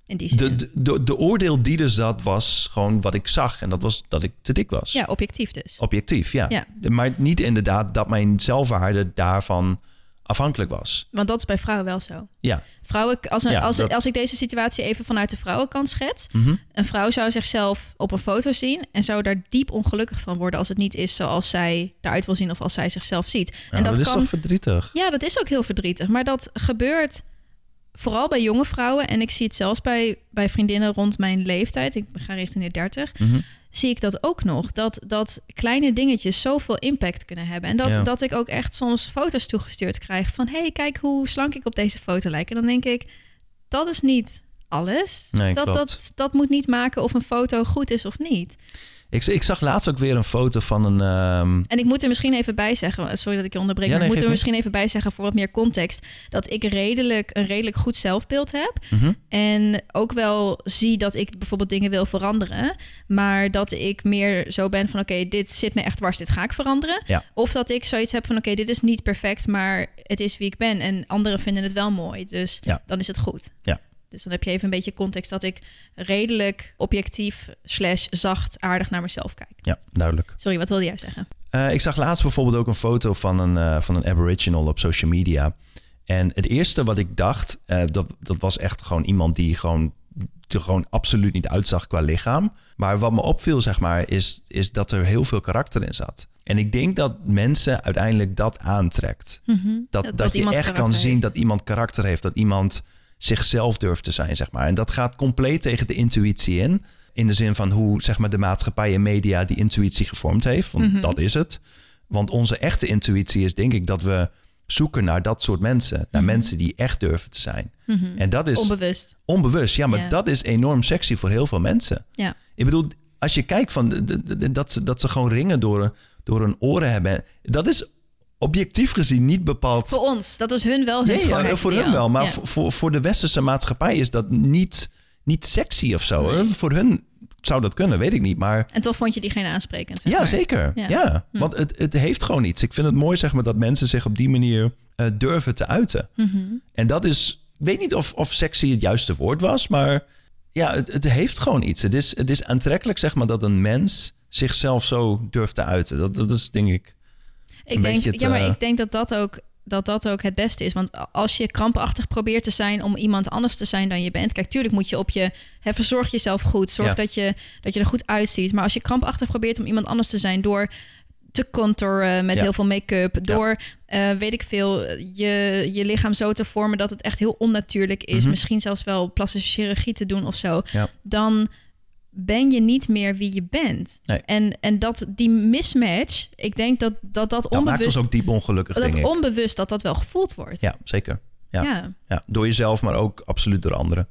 In die zin. De, de, de, de oordeel die er zat was gewoon wat ik zag. En dat was dat ik te dik was. ja, objectief dus. Objectief, ja. Ja. Maar niet inderdaad dat mijn zelfwaarde daarvan afhankelijk was. Want dat is bij vrouwen wel zo. Ja. Vrouwen, als, een, Ja, als, dat- als ik deze situatie even vanuit de vrouwenkant schets. Mhm. Een vrouw zou zichzelf op een foto zien en zou daar diep ongelukkig van worden als het niet is zoals zij eruit wil zien of als zij zichzelf ziet. Ja, en dat, dat is toch verdrietig? Ja, dat is ook heel verdrietig. Maar dat gebeurt vooral bij jonge vrouwen. En ik zie het zelfs bij, bij vriendinnen rond mijn leeftijd. Ik ga richting de 30. Mhm. Zie ik dat ook nog. Dat, dat kleine dingetjes zoveel impact kunnen hebben. En dat, Ja. dat ik ook echt soms foto's toegestuurd krijg van... hey, kijk hoe slank ik op deze foto lijk. En dan denk ik, dat is niet alles. Nee, dat, klopt. dat, dat moet niet maken of een foto goed is of niet. Ik, ik zag laatst ook weer een foto van een... ehm, En ik moet er misschien even bij zeggen, sorry dat ik je onderbreek, Ja, maar nee, ik moet er misschien even bij zeggen voor wat meer context, dat ik redelijk, een redelijk goed zelfbeeld heb. mhm. En ook wel zie dat ik bijvoorbeeld dingen wil veranderen, maar dat ik meer zo ben van oké, dit zit me echt dwars, dit ga ik veranderen. Ja. Of dat ik zoiets heb van oké, dit is niet perfect, maar het is wie ik ben en anderen vinden het wel mooi, dus Ja. dan is het goed. Ja. Dus dan heb je even een beetje context dat ik redelijk objectief slash zacht aardig naar mezelf kijk. Ja, duidelijk. Sorry, wat wilde jij zeggen? Eh, ik zag laatst bijvoorbeeld ook een foto van een, eh, van een aboriginal op social media. En het eerste wat ik dacht, eh, dat, dat was echt gewoon iemand die gewoon, er gewoon absoluut niet uitzag qua lichaam. Maar wat me opviel, zeg maar, is, is dat er heel veel karakter in zat. En ik denk dat mensen uiteindelijk dat aantrekt. Mhm. Dat, dat, je echt kan zien dat iemand karakter heeft. Dat iemand zichzelf durft te zijn, zeg maar. En dat gaat compleet tegen de intuïtie in. In de zin van hoe zeg maar, de maatschappij en media die intuïtie gevormd heeft. Want Mhm. dat is het. Want onze echte intuïtie is denk ik dat we zoeken naar dat soort mensen. Naar Mhm. mensen die echt durven te zijn. Mhm. En dat is Onbewust. onbewust. Ja, maar dat is enorm sexy voor heel veel mensen. Ja. Ik bedoel, als je kijkt van dat, ze, dat ze gewoon ringen door, door hun oren hebben. Dat is objectief gezien niet bepaald... Voor ons. Dat is hun wel hun Ja, ja, voor hun wel. Maar Ja. voor, voor, de westerse maatschappij is dat niet, niet sexy of zo. Nee. Voor hun zou dat kunnen, weet ik niet. Maar En toch vond je diegene aansprekend. zeg ja, maar. zeker. Ja. Ja, Hm. want het, het heeft gewoon iets. Ik vind het mooi zeg maar, dat mensen zich op die manier eh, durven te uiten. Mhm. En dat is, ik weet niet of, of sexy het juiste woord was, maar ja, het, het heeft gewoon iets. Het is, het is aantrekkelijk, zeg maar, dat een mens zichzelf zo durft te uiten. Dat, dat is, denk ik. Ik denk, ja, maar eh, ik denk dat dat, ook, dat dat ook het beste is. Want als je krampachtig probeert te zijn om iemand anders te zijn dan je bent. Kijk, tuurlijk moet je op je. Hè, verzorg jezelf goed. Zorg Ja. dat, je, dat je er goed uitziet. Maar als je krampachtig probeert om iemand anders te zijn door te contouren met Ja. heel veel make-up. Door, eh, weet ik veel, je, je lichaam zo te vormen dat het echt heel onnatuurlijk is. Mhm. Misschien zelfs wel plastische chirurgie te doen of zo. Dan ben je niet meer wie je bent. Nee. En, en dat die mismatch, ik denk dat dat, dat Dat maakt onbewust ons ook diep ongelukkig, dat denk ik. onbewust dat dat wel gevoeld wordt. Ja, zeker. Ja. ja. Ja, door jezelf, maar ook absoluut door anderen.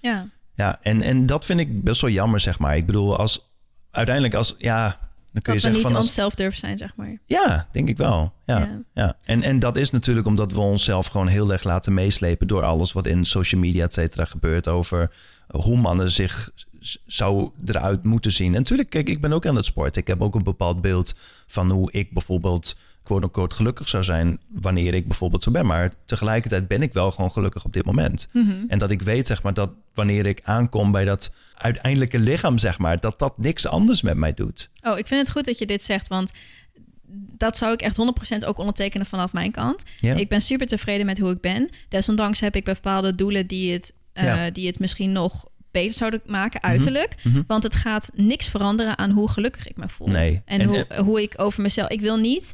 ja. Ja, en, en dat vind ik best wel jammer, zeg maar. Ik bedoel, als uiteindelijk als, ja, dan kun je Dat zeggen niet van... Als, onszelf durven zijn, zeg maar. ja, denk ik wel. Ja, Ja. ja. En, en dat is natuurlijk omdat we onszelf gewoon heel erg laten meeslepen... door alles wat in social media, et cetera, gebeurt... over hoe mannen zich zou eruit moeten zien. En natuurlijk, kijk, ik ben ook aan het sport. Ik heb ook een bepaald beeld van hoe ik bijvoorbeeld... quote-unquote gelukkig zou zijn wanneer ik bijvoorbeeld zo ben. Maar tegelijkertijd ben ik wel gewoon gelukkig op dit moment. Mhm. En dat ik weet, zeg maar, dat wanneer ik aankom bij dat uiteindelijke lichaam, zeg maar, dat dat niks anders met mij doet. Oh, ik vind het goed dat je dit zegt, want dat zou ik echt 100% ook ondertekenen vanaf mijn kant. Ik ben super tevreden met hoe ik ben. Desondanks heb ik bepaalde doelen die het, eh, die het misschien nog beter zouden maken, uiterlijk. Mhm. Want het gaat niks veranderen aan hoe gelukkig ik me voel. Nee. En, En- hoe, hoe ik over mezelf... Ik wil, niet,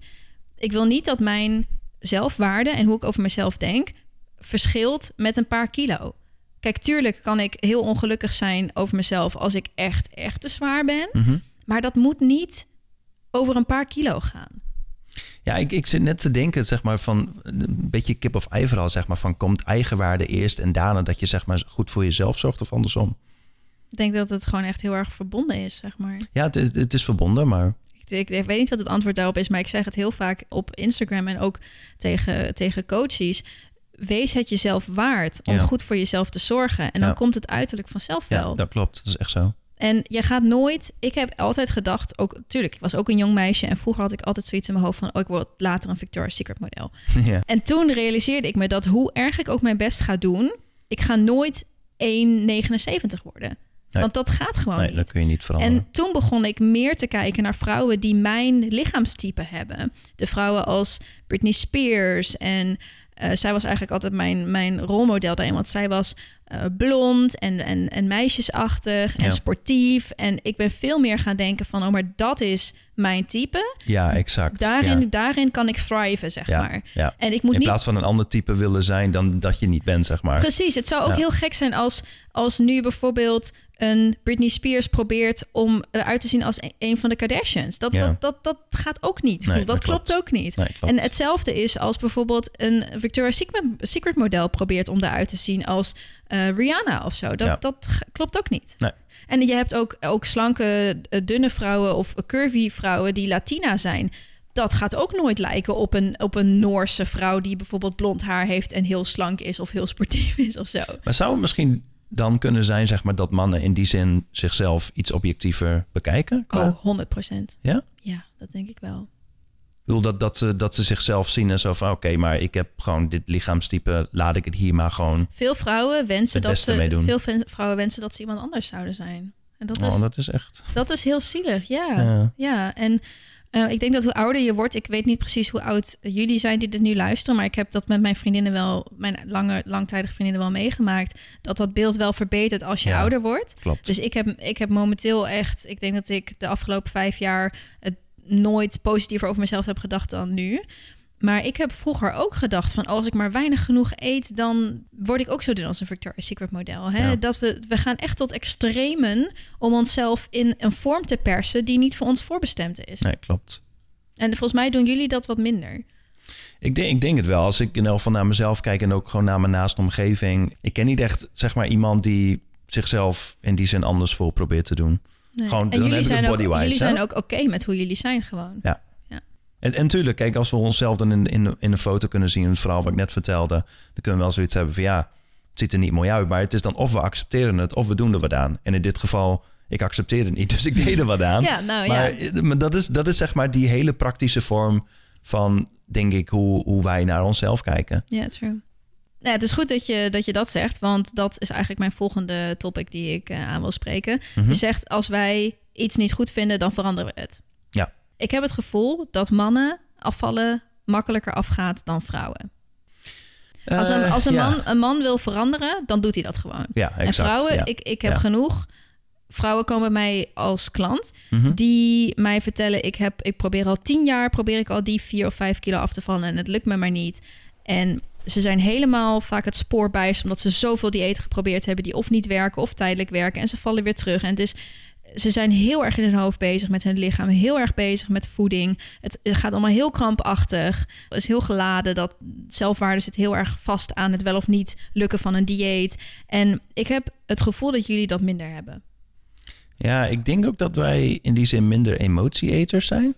ik wil niet dat mijn zelfwaarde en hoe ik over mezelf denk... verschilt met een paar kilo. Kijk, tuurlijk kan ik heel ongelukkig zijn over mezelf... als ik echt, echt te zwaar ben. Mhm. Maar dat moet niet over een paar kilo gaan. Ja, ik, ik zit net te denken, zeg maar, van een beetje kip of ei verhaal, zeg maar, van komt eigenwaarde eerst en daarna dat je, zeg maar, goed voor jezelf zorgt of andersom. Ik denk dat het gewoon echt heel erg verbonden is, zeg maar. Ja, het is, het is verbonden, maar Ik, weet niet wat het antwoord daarop is, maar ik zeg het heel vaak op Instagram en ook tegen, tegen coaches. Wees het jezelf waard om Ja. goed voor jezelf te zorgen. En dan Ja. komt het uiterlijk vanzelf ja, wel. dat klopt. Dat is echt zo. En je gaat nooit. Ik heb altijd gedacht, ook tuurlijk, ik was ook een jong meisje en vroeger had ik altijd zoiets in mijn hoofd van, oh, ik word later een Victoria's Secret model. *laughs* ja. En toen realiseerde ik me dat hoe erg ik ook mijn best ga doen, ik ga nooit 1,79 worden. Nee. Want dat gaat gewoon Nee, niet. dat kun je niet veranderen. En toen begon ik meer te kijken naar vrouwen die mijn lichaamstype hebben. De vrouwen als Britney Spears. En eh, zij was eigenlijk altijd mijn, mijn rolmodel daarin. Want zij was eh, blond en, en, en meisjesachtig en Ja. sportief. En ik ben veel meer gaan denken van... oh, maar dat is mijn type. Ja, exact. Daarin, ja. daarin kan ik thriven, zeg Ja, maar. En ik moet In niet plaats van een ander type willen zijn dan dat je niet bent, zeg maar. Precies, het zou ook heel gek zijn als, als nu bijvoorbeeld een Britney Spears probeert om eruit te zien als een, een van de Kardashians. Dat, Ja. dat, dat, dat gaat ook niet. Nee, dat, dat klopt. klopt. ook niet. Nee, klopt. En hetzelfde is als bijvoorbeeld een Victoria's Secret, Secret model probeert om eruit te zien als eh, Rihanna of zo. Dat, Ja. dat klopt ook niet. Nee. En je hebt ook, ook slanke, eh, dunne vrouwen of curvy vrouwen die Latina zijn. Dat gaat ook nooit lijken op een, op een Noorse vrouw die bijvoorbeeld blond haar heeft en heel slank is of heel sportief is of zo. Maar zou het misschien dan kunnen zijn, zeg maar, dat mannen in die zin zichzelf iets objectiever bekijken? Qua- Oh, 100 procent. Ja? Ja, dat denk ik wel. Ik bedoel, dat, dat, ze, dat ze zichzelf zien en zo van... oké, maar ik heb gewoon dit lichaamstype... laat ik het hier maar gewoon... Veel vrouwen wensen dat ze veel vrouwen wensen dat ze iemand anders zouden zijn. En dat is oh, dat is echt... dat is heel zielig. Ja, Ja. ja. En eh, ik denk dat hoe ouder je wordt, ik weet niet precies hoe oud jullie zijn die dit nu luisteren, maar ik heb dat met mijn vriendinnen wel, mijn lange, langtijdige vriendinnen wel meegemaakt, dat dat beeld wel verbetert als je Ja. ouder wordt. Klopt. Dus ik heb, ik heb momenteel echt, ik denk dat ik de afgelopen vijf jaar het nooit positiever over mezelf heb gedacht dan nu. Maar ik heb vroeger ook gedacht van als ik maar weinig genoeg eet, dan word ik ook zo doen als een Victoria's Secret model. Hè? Ja. Dat we, we gaan echt tot extremen om onszelf in een vorm te persen die niet voor ons voorbestemd is. Nee, klopt. En volgens mij doen jullie dat wat minder. Ik denk, ik denk het wel. Als ik in elk geval naar mezelf kijk en ook gewoon naar mijn naaste omgeving. Ik ken niet echt, zeg maar, iemand die zichzelf in die zin anders voor probeert te doen. Nee. Gewoon, en jullie zijn, ook, jullie zijn ook oké met hoe jullie zijn gewoon. En, en tuurlijk, kijk, als we onszelf dan in, in, in een foto kunnen zien, het verhaal wat ik net vertelde, dan kunnen we wel zoiets hebben van ja, het ziet er niet mooi uit. Maar het is dan of we accepteren het, of we doen er wat aan. En in dit geval, ik accepteer het niet, *laughs* dus ik deed er wat aan. Ja, nou maar, ja. maar dat, is, dat is zeg maar die hele praktische vorm van, denk ik, hoe, hoe wij naar onszelf kijken. Ja, true. Ja, het is goed dat je, dat je dat zegt, want dat is eigenlijk mijn volgende topic die ik eh, aan wil spreken. Mhm. Je zegt, als wij iets niet goed vinden, dan veranderen we het. Ik heb het gevoel dat mannen afvallen makkelijker afgaat dan vrouwen. Als een, Eh, als een, ja. man, een man wil veranderen, dan doet hij dat gewoon. Ja, exact. en vrouwen, ja. ik, ik heb genoeg vrouwen komen bij mij als klant Mhm. die mij vertellen: ik, heb, ik probeer al tien jaar probeer ik al die vier of vijf kilo af te vallen en het lukt me maar niet. En ze zijn helemaal vaak het spoor bijst omdat ze zoveel diëten geprobeerd hebben die of niet werken of tijdelijk werken en ze vallen weer terug. En het is, ze zijn heel erg in hun hoofd bezig met hun lichaam, heel erg bezig met voeding. Het, gaat allemaal heel krampachtig. Het is heel geladen. Dat zelfwaarde zit heel erg vast aan het wel of niet lukken van een dieet. En ik heb het gevoel dat jullie dat minder hebben. Ja, ik denk ook dat wij in die zin minder emotieeters zijn.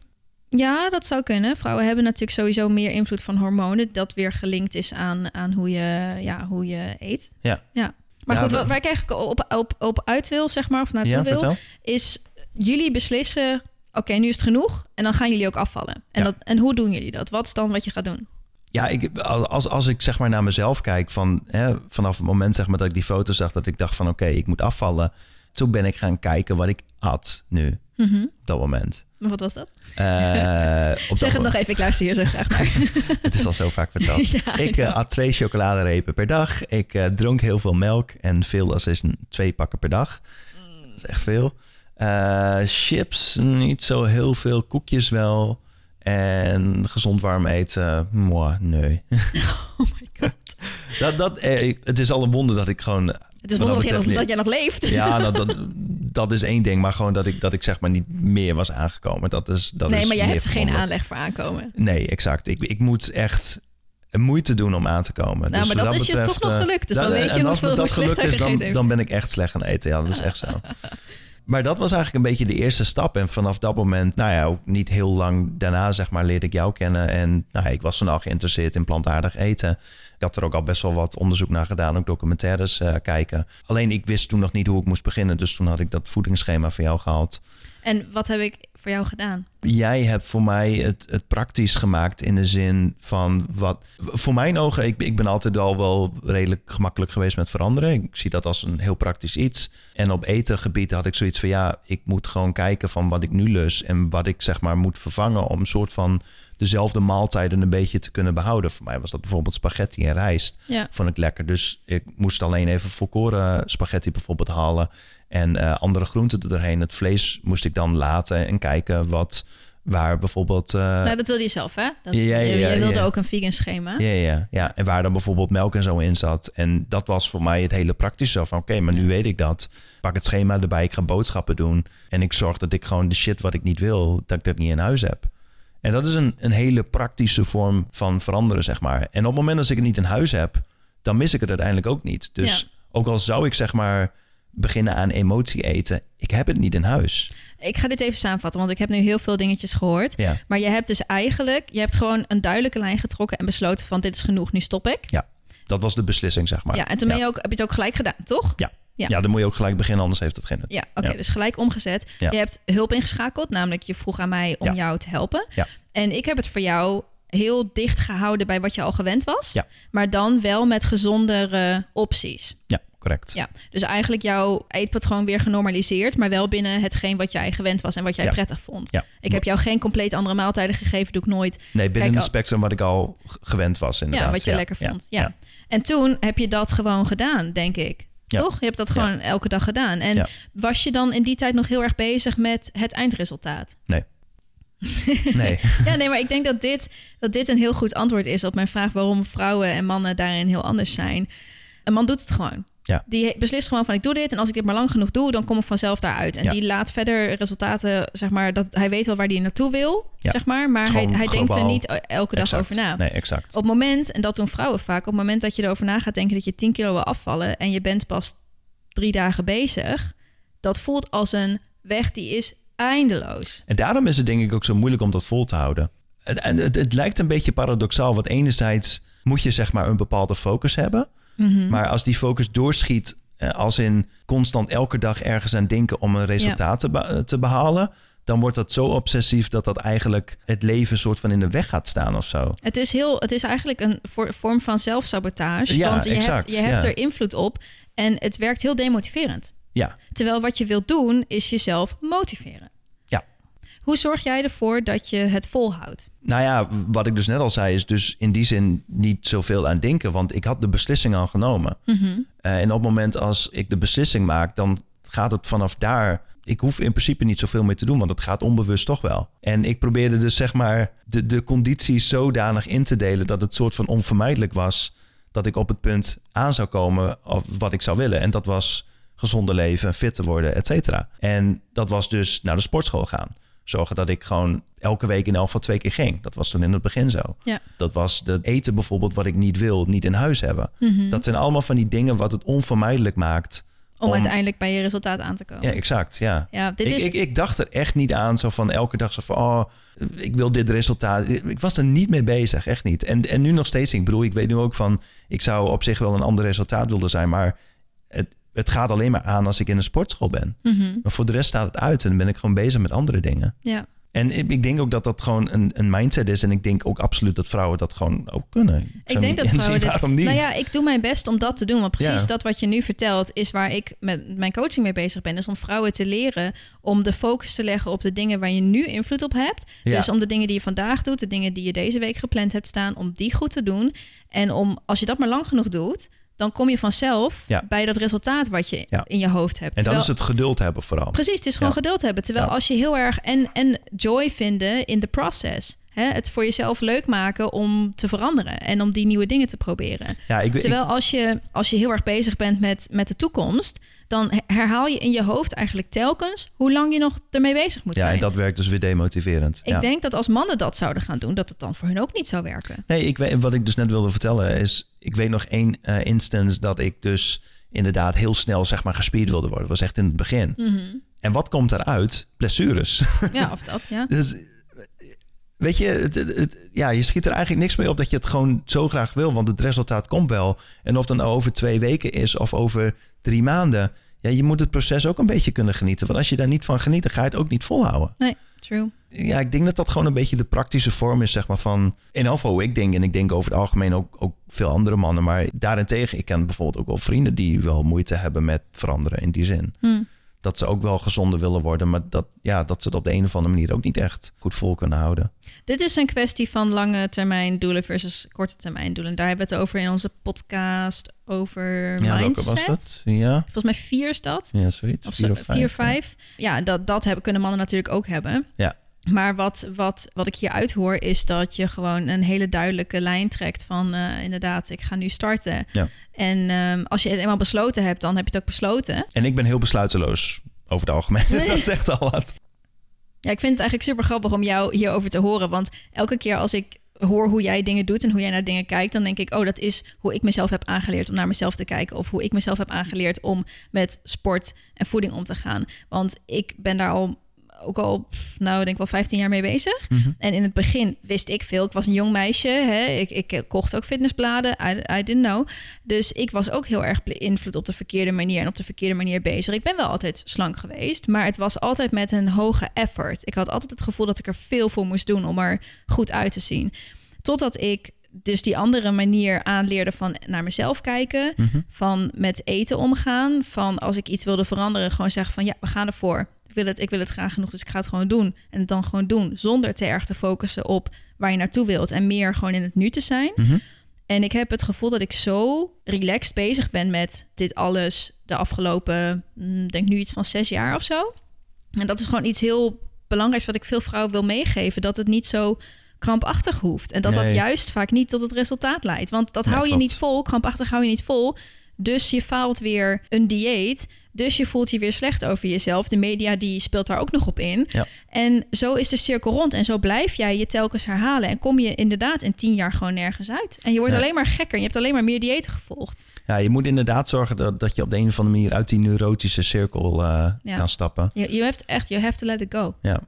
Ja, dat zou kunnen. Vrouwen hebben natuurlijk sowieso meer invloed van hormonen. Dat weer gelinkt is aan, aan hoe, je, ja, hoe je eet. Ja. ja. Maar Ja, goed, wat, waar ik eigenlijk op, op, op uit wil, zeg maar, of naartoe ja, wil, vertel. is jullie beslissen... Oké, nu is het genoeg. En dan gaan jullie ook afvallen. En, Ja. dat, en hoe doen jullie dat? Wat is dan wat je gaat doen? Ja, ik, als, als ik zeg maar naar mezelf kijk, van, hè, vanaf het moment zeg maar, dat ik die foto zag, dat ik dacht van oké, ik moet afvallen. Toen ben ik gaan kijken wat ik at nu, Mhm. op dat moment. Maar Wat was dat? Eh, dat zeg het nog even, ik luister hier zo graag naar. *laughs* Het is al zo vaak verteld. *laughs* ja, ik eh, at twee chocoladerepen per dag. Ik eh, dronk heel veel melk en veel als is een twee pakken per dag. Dat is echt veel. Chips, niet zo heel veel. Koekjes wel. En gezond warm eten, moi, nee. *laughs* oh my god. Dat, dat, eh, het is al een wonder dat ik gewoon... Het is dat wonderlijk dat, betreft dat jij nog leeft. Ja, nou, dat, *laughs* dat is één ding. Maar gewoon dat ik, dat ik zeg maar niet meer was aangekomen. Dat is, dat nee, is maar jij hebt geen aanleg voor aankomen. Nee, exact. Ik, ik moet echt moeite doen om aan te komen. Nou, maar wat dat is je toch nog eh, gelukt. Dus dan dat- weet je hoeveel- dat hoe slecht gelukt is, dan, dan ben ik echt slecht gaan eten. Ja, dat is echt zo. *laughs* Maar dat was eigenlijk een beetje de eerste stap. En vanaf dat moment, nou ja, ook niet heel lang daarna, zeg maar, leerde ik jou kennen. En nou ja, ik was toen al geïnteresseerd in plantaardig eten. Ik had er ook al best wel wat onderzoek naar gedaan, ook documentaires eh, kijken. Alleen ik wist toen nog niet hoe ik moest beginnen. Dus toen had ik dat voedingsschema voor jou gehaald. En wat heb ik voor jou gedaan? Jij hebt voor mij het, het praktisch gemaakt in de zin van wat. Voor mijn ogen, ik, ik ben altijd al wel redelijk gemakkelijk geweest met veranderen. Ik zie dat als een heel praktisch iets. En op etengebied had ik zoiets van ja, ik moet gewoon kijken van wat ik nu lus en wat ik zeg maar moet vervangen om een soort van dezelfde maaltijden een beetje te kunnen behouden. Voor mij was dat bijvoorbeeld spaghetti en rijst. Ja. Vond ik lekker. Dus ik moest alleen even volkoren spaghetti bijvoorbeeld halen. En eh, andere groenten er doorheen. Het vlees moest ik dan laten en kijken wat waar bijvoorbeeld. eh, Nou, dat wilde je zelf, hè? Dat, Ja, ja, je, ja, je wilde ook een vegan schema. ja, ja, ja. En waar dan bijvoorbeeld melk en zo in zat. En dat was voor mij het hele praktische. Van oké, maar nu weet ik dat. Pak het schema erbij. Ik ga boodschappen doen. En ik zorg dat ik gewoon de shit wat ik niet wil, dat ik dat niet in huis heb. En dat is een, een hele praktische vorm van veranderen, zeg maar. En op het moment dat ik het niet in huis heb, dan mis ik het uiteindelijk ook niet. Dus Ja. ook al zou ik zeg maar beginnen aan emotie eten, ik heb het niet in huis. Ik ga dit even samenvatten, want ik heb nu heel veel dingetjes gehoord. Ja, Maar je hebt dus eigenlijk, je hebt gewoon een duidelijke lijn getrokken en besloten van dit is genoeg, nu stop ik. dat was de beslissing, zeg maar. ja, en toen ben je ook, heb je het ook gelijk gedaan, toch? Ja. Ja. Ja, dan moet je ook gelijk beginnen, anders heeft het geen nut. Ja, oké, Ja. dus gelijk omgezet. Ja. Je hebt hulp ingeschakeld, namelijk je vroeg aan mij om jou te helpen. Ja. En ik heb het voor jou heel dicht gehouden bij wat je al gewend was. Ja. Maar dan wel met gezondere opties. Ja, correct. Ja, dus eigenlijk jouw eetpatroon weer genormaliseerd, maar wel binnen hetgeen wat jij gewend was en wat jij prettig vond. Ja. Ik heb jou geen compleet andere maaltijden gegeven, doe ik nooit. Nee, binnen Kijk, het spectrum wat ik al gewend was, inderdaad. Ja, wat je lekker vond. Ja. En toen heb je dat gewoon gedaan, denk ik. Ja. Toch? Je hebt dat gewoon elke dag gedaan. En Ja. was je dan in die tijd nog heel erg bezig met het eindresultaat? Nee. *laughs* Nee. Ja, nee, maar ik denk dat dit, dat dit een heel goed antwoord is op mijn vraag waarom vrouwen en mannen daarin heel anders zijn. Een man doet het gewoon. Ja. Die beslist gewoon van ik doe dit en als ik dit maar lang genoeg doe, dan kom ik vanzelf daaruit. En Ja. die laat verder resultaten, zeg maar, dat hij weet wel waar hij naartoe wil, Ja. zeg maar, maar Het hij, hij denkt er niet elke dag Exact. over na. Nee, exact. Op het moment, en dat doen vrouwen vaak, op het moment dat je erover na gaat denken dat je 10 kilo wil afvallen en je bent pas drie dagen bezig, dat voelt als een weg die is eindeloos. En daarom is het denk ik ook zo moeilijk om dat vol te houden. En en het, het lijkt een beetje paradoxaal, want enerzijds moet je zeg maar een bepaalde focus hebben. Mhm. Maar als die focus doorschiet, eh, als in constant elke dag ergens aan denken om een resultaat te, be- te behalen, dan wordt dat zo obsessief dat dat eigenlijk het leven soort van in de weg gaat staan of zo. Het is, heel, het is eigenlijk een vorm van zelfsabotage. Ja, want je exact, hebt, je hebt ja. er invloed op en het werkt heel demotiverend. Ja, Terwijl wat je wilt doen is jezelf motiveren. Hoe zorg jij ervoor dat je het volhoudt? nou ja, wat ik dus net al zei, is dus in die zin niet zoveel aan denken, want ik had de beslissing al genomen. Mhm. Eh, en op het moment als ik de beslissing maak, dan gaat het vanaf daar. Ik hoef in principe niet zoveel meer te doen, want het gaat onbewust toch wel. En ik probeerde dus zeg maar de, de condities zodanig in te delen dat het soort van onvermijdelijk was dat ik op het punt aan zou komen of wat ik zou willen. En dat was gezonder leven, fit te worden, et cetera. En dat was dus naar de sportschool gaan. Zorgen dat ik gewoon elke week in elk geval twee keer ging. Dat was toen in het begin zo. Ja. Dat was de eten bijvoorbeeld wat ik niet wil, niet in huis hebben. Mhm. Dat zijn allemaal van die dingen wat het onvermijdelijk maakt. Om, om- uiteindelijk bij je resultaat aan te komen. Ja, exact. Ja. Ja, dit Ik, is... ik, ik dacht er echt niet aan, zo van elke dag zo van, oh, ik wil dit resultaat. Ik was er niet mee bezig, echt niet. En, en nu nog steeds, ik bedoel, ik weet nu ook van, ik zou op zich wel een ander resultaat willen zijn, maar het, het gaat alleen maar aan als ik in een sportschool ben. Mhm. Maar voor de rest staat het uit en dan ben ik gewoon bezig met andere dingen. Ja. En ik, ik denk ook dat dat gewoon een, een mindset is. En ik denk ook absoluut dat vrouwen dat gewoon ook kunnen. Ik denk dat *laughs* vrouwen dit... waarom niet. Nou ja, ik doe mijn best om dat te doen. Want precies Ja. dat wat je nu vertelt... is waar ik met mijn coaching mee bezig ben. Is om vrouwen te leren om de focus te leggen... op de dingen waar je nu invloed op hebt. Ja. Dus om de dingen die je vandaag doet... de dingen die je deze week gepland hebt staan... om die goed te doen. En om, als je dat maar lang genoeg doet... dan kom je vanzelf Ja. bij dat resultaat wat je Ja. in je hoofd hebt. en dan Terwijl- is het geduld hebben vooral. Precies, het is gewoon Ja. geduld hebben. Terwijl als je heel erg en, en joy vinden in de process. Hè, het voor jezelf leuk maken om te veranderen en om die nieuwe dingen te proberen. Ja, ik, ik, Terwijl als je, als je heel erg bezig bent met, met de toekomst, dan he- herhaal je in je hoofd eigenlijk telkens hoe lang je nog ermee bezig moet ja, zijn. en dat werkt dus weer demotiverend. Ik ja. denk dat als mannen dat zouden gaan doen, dat het dan voor hun ook niet zou werken. Nee, ik weet, wat ik dus net wilde vertellen is... ik weet nog één eh, instance dat ik dus inderdaad heel snel zeg maar gespierd wilde worden. Dat was echt in het begin. En wat komt eruit? Blessures. Ja, of dat, ja. *laughs* dus weet je, het, ja, je schiet er eigenlijk niks mee op dat je het gewoon zo graag wil. Want het resultaat komt wel. En of dat nou over twee weken is of over drie maanden... Ja, je moet het proces ook een beetje kunnen genieten. Want als je daar niet van geniet, dan ga je het ook niet volhouden. Nee, true. Ja, ik denk dat dat gewoon een beetje de praktische vorm is, zeg maar, van... In elk hoe ik denk, en ik denk over het algemeen ook, ook veel andere mannen. Maar daarentegen, ik ken bijvoorbeeld ook wel vrienden die wel moeite hebben met veranderen in die zin. Hm. Dat ze ook wel gezonder willen worden, maar dat, ja, dat ze het op de een of andere manier ook niet echt goed vol kunnen houden. Dit is een kwestie van lange termijn doelen versus korte termijn doelen. Daar hebben we het over in onze podcast over Ja, mindset. was dat? Ja, Volgens mij vier is dat. ja zoiets. Of vier of vijf. vier, vijf. Ja, dat, dat hebben, kunnen mannen natuurlijk ook hebben. Ja. Maar wat, wat, wat ik hier uithoor is dat je gewoon een hele duidelijke lijn trekt van eh, inderdaad, ik ga nu starten. Ja. En ehm, als je het eenmaal besloten hebt, dan heb je het ook besloten. En ik ben heel besluiteloos over het algemeen, *laughs* dus dat zegt al wat. Ja, ik vind het eigenlijk super grappig om jou hierover te horen. Want elke keer als ik hoor hoe jij dingen doet en hoe jij naar dingen kijkt, dan denk ik, oh, dat is hoe ik mezelf heb aangeleerd om naar mezelf te kijken. Of hoe ik mezelf heb aangeleerd om met sport en voeding om te gaan. Want ik ben daar al ook al, nou, ik denk wel 15 jaar mee bezig. En in het begin wist ik veel. Ik was een jong meisje. Hè? Ik, ik eh, kocht ook fitnessbladen. I, I didn't know. Dus ik was ook heel erg beïnvloed op de verkeerde manier en op de verkeerde manier bezig. Ik ben wel altijd slank geweest, maar het was altijd met een hoge effort. Ik had altijd het gevoel dat ik er veel voor moest doen om er goed uit te zien. Totdat ik dus die andere manier aanleerde van naar mezelf kijken, van met eten omgaan, van als ik iets wilde veranderen, gewoon zeggen van ja, we gaan ervoor. Ik wil het, ik wil het graag genoeg, dus ik ga het gewoon doen. En het dan gewoon doen, zonder te erg te focussen op waar je naartoe wilt en meer gewoon in het nu te zijn. Mhm. En ik heb het gevoel dat ik zo relaxed bezig ben met dit alles de afgelopen, mm, denk nu iets van zes jaar of zo. En dat is gewoon iets heel belangrijkste wat ik veel vrouwen wil meegeven. Dat het niet zo krampachtig hoeft. En dat dat juist vaak niet tot het resultaat leidt. Want dat Ja, hou je klopt. niet vol. Krampachtig hou je niet vol. Dus je faalt weer een dieet. Dus je voelt je weer slecht over jezelf. De media die speelt daar ook nog op in. Ja. En zo is de cirkel rond. En zo blijf jij je telkens herhalen. En kom je inderdaad in tien jaar gewoon nergens uit. En je wordt alleen maar gekker. Je hebt alleen maar meer diëten gevolgd. Ja, je moet inderdaad zorgen dat, dat je op de een of andere manier uit die neurotische cirkel eh, Ja. kan stappen. Je, je hebt echt, you have to let it go. Ja,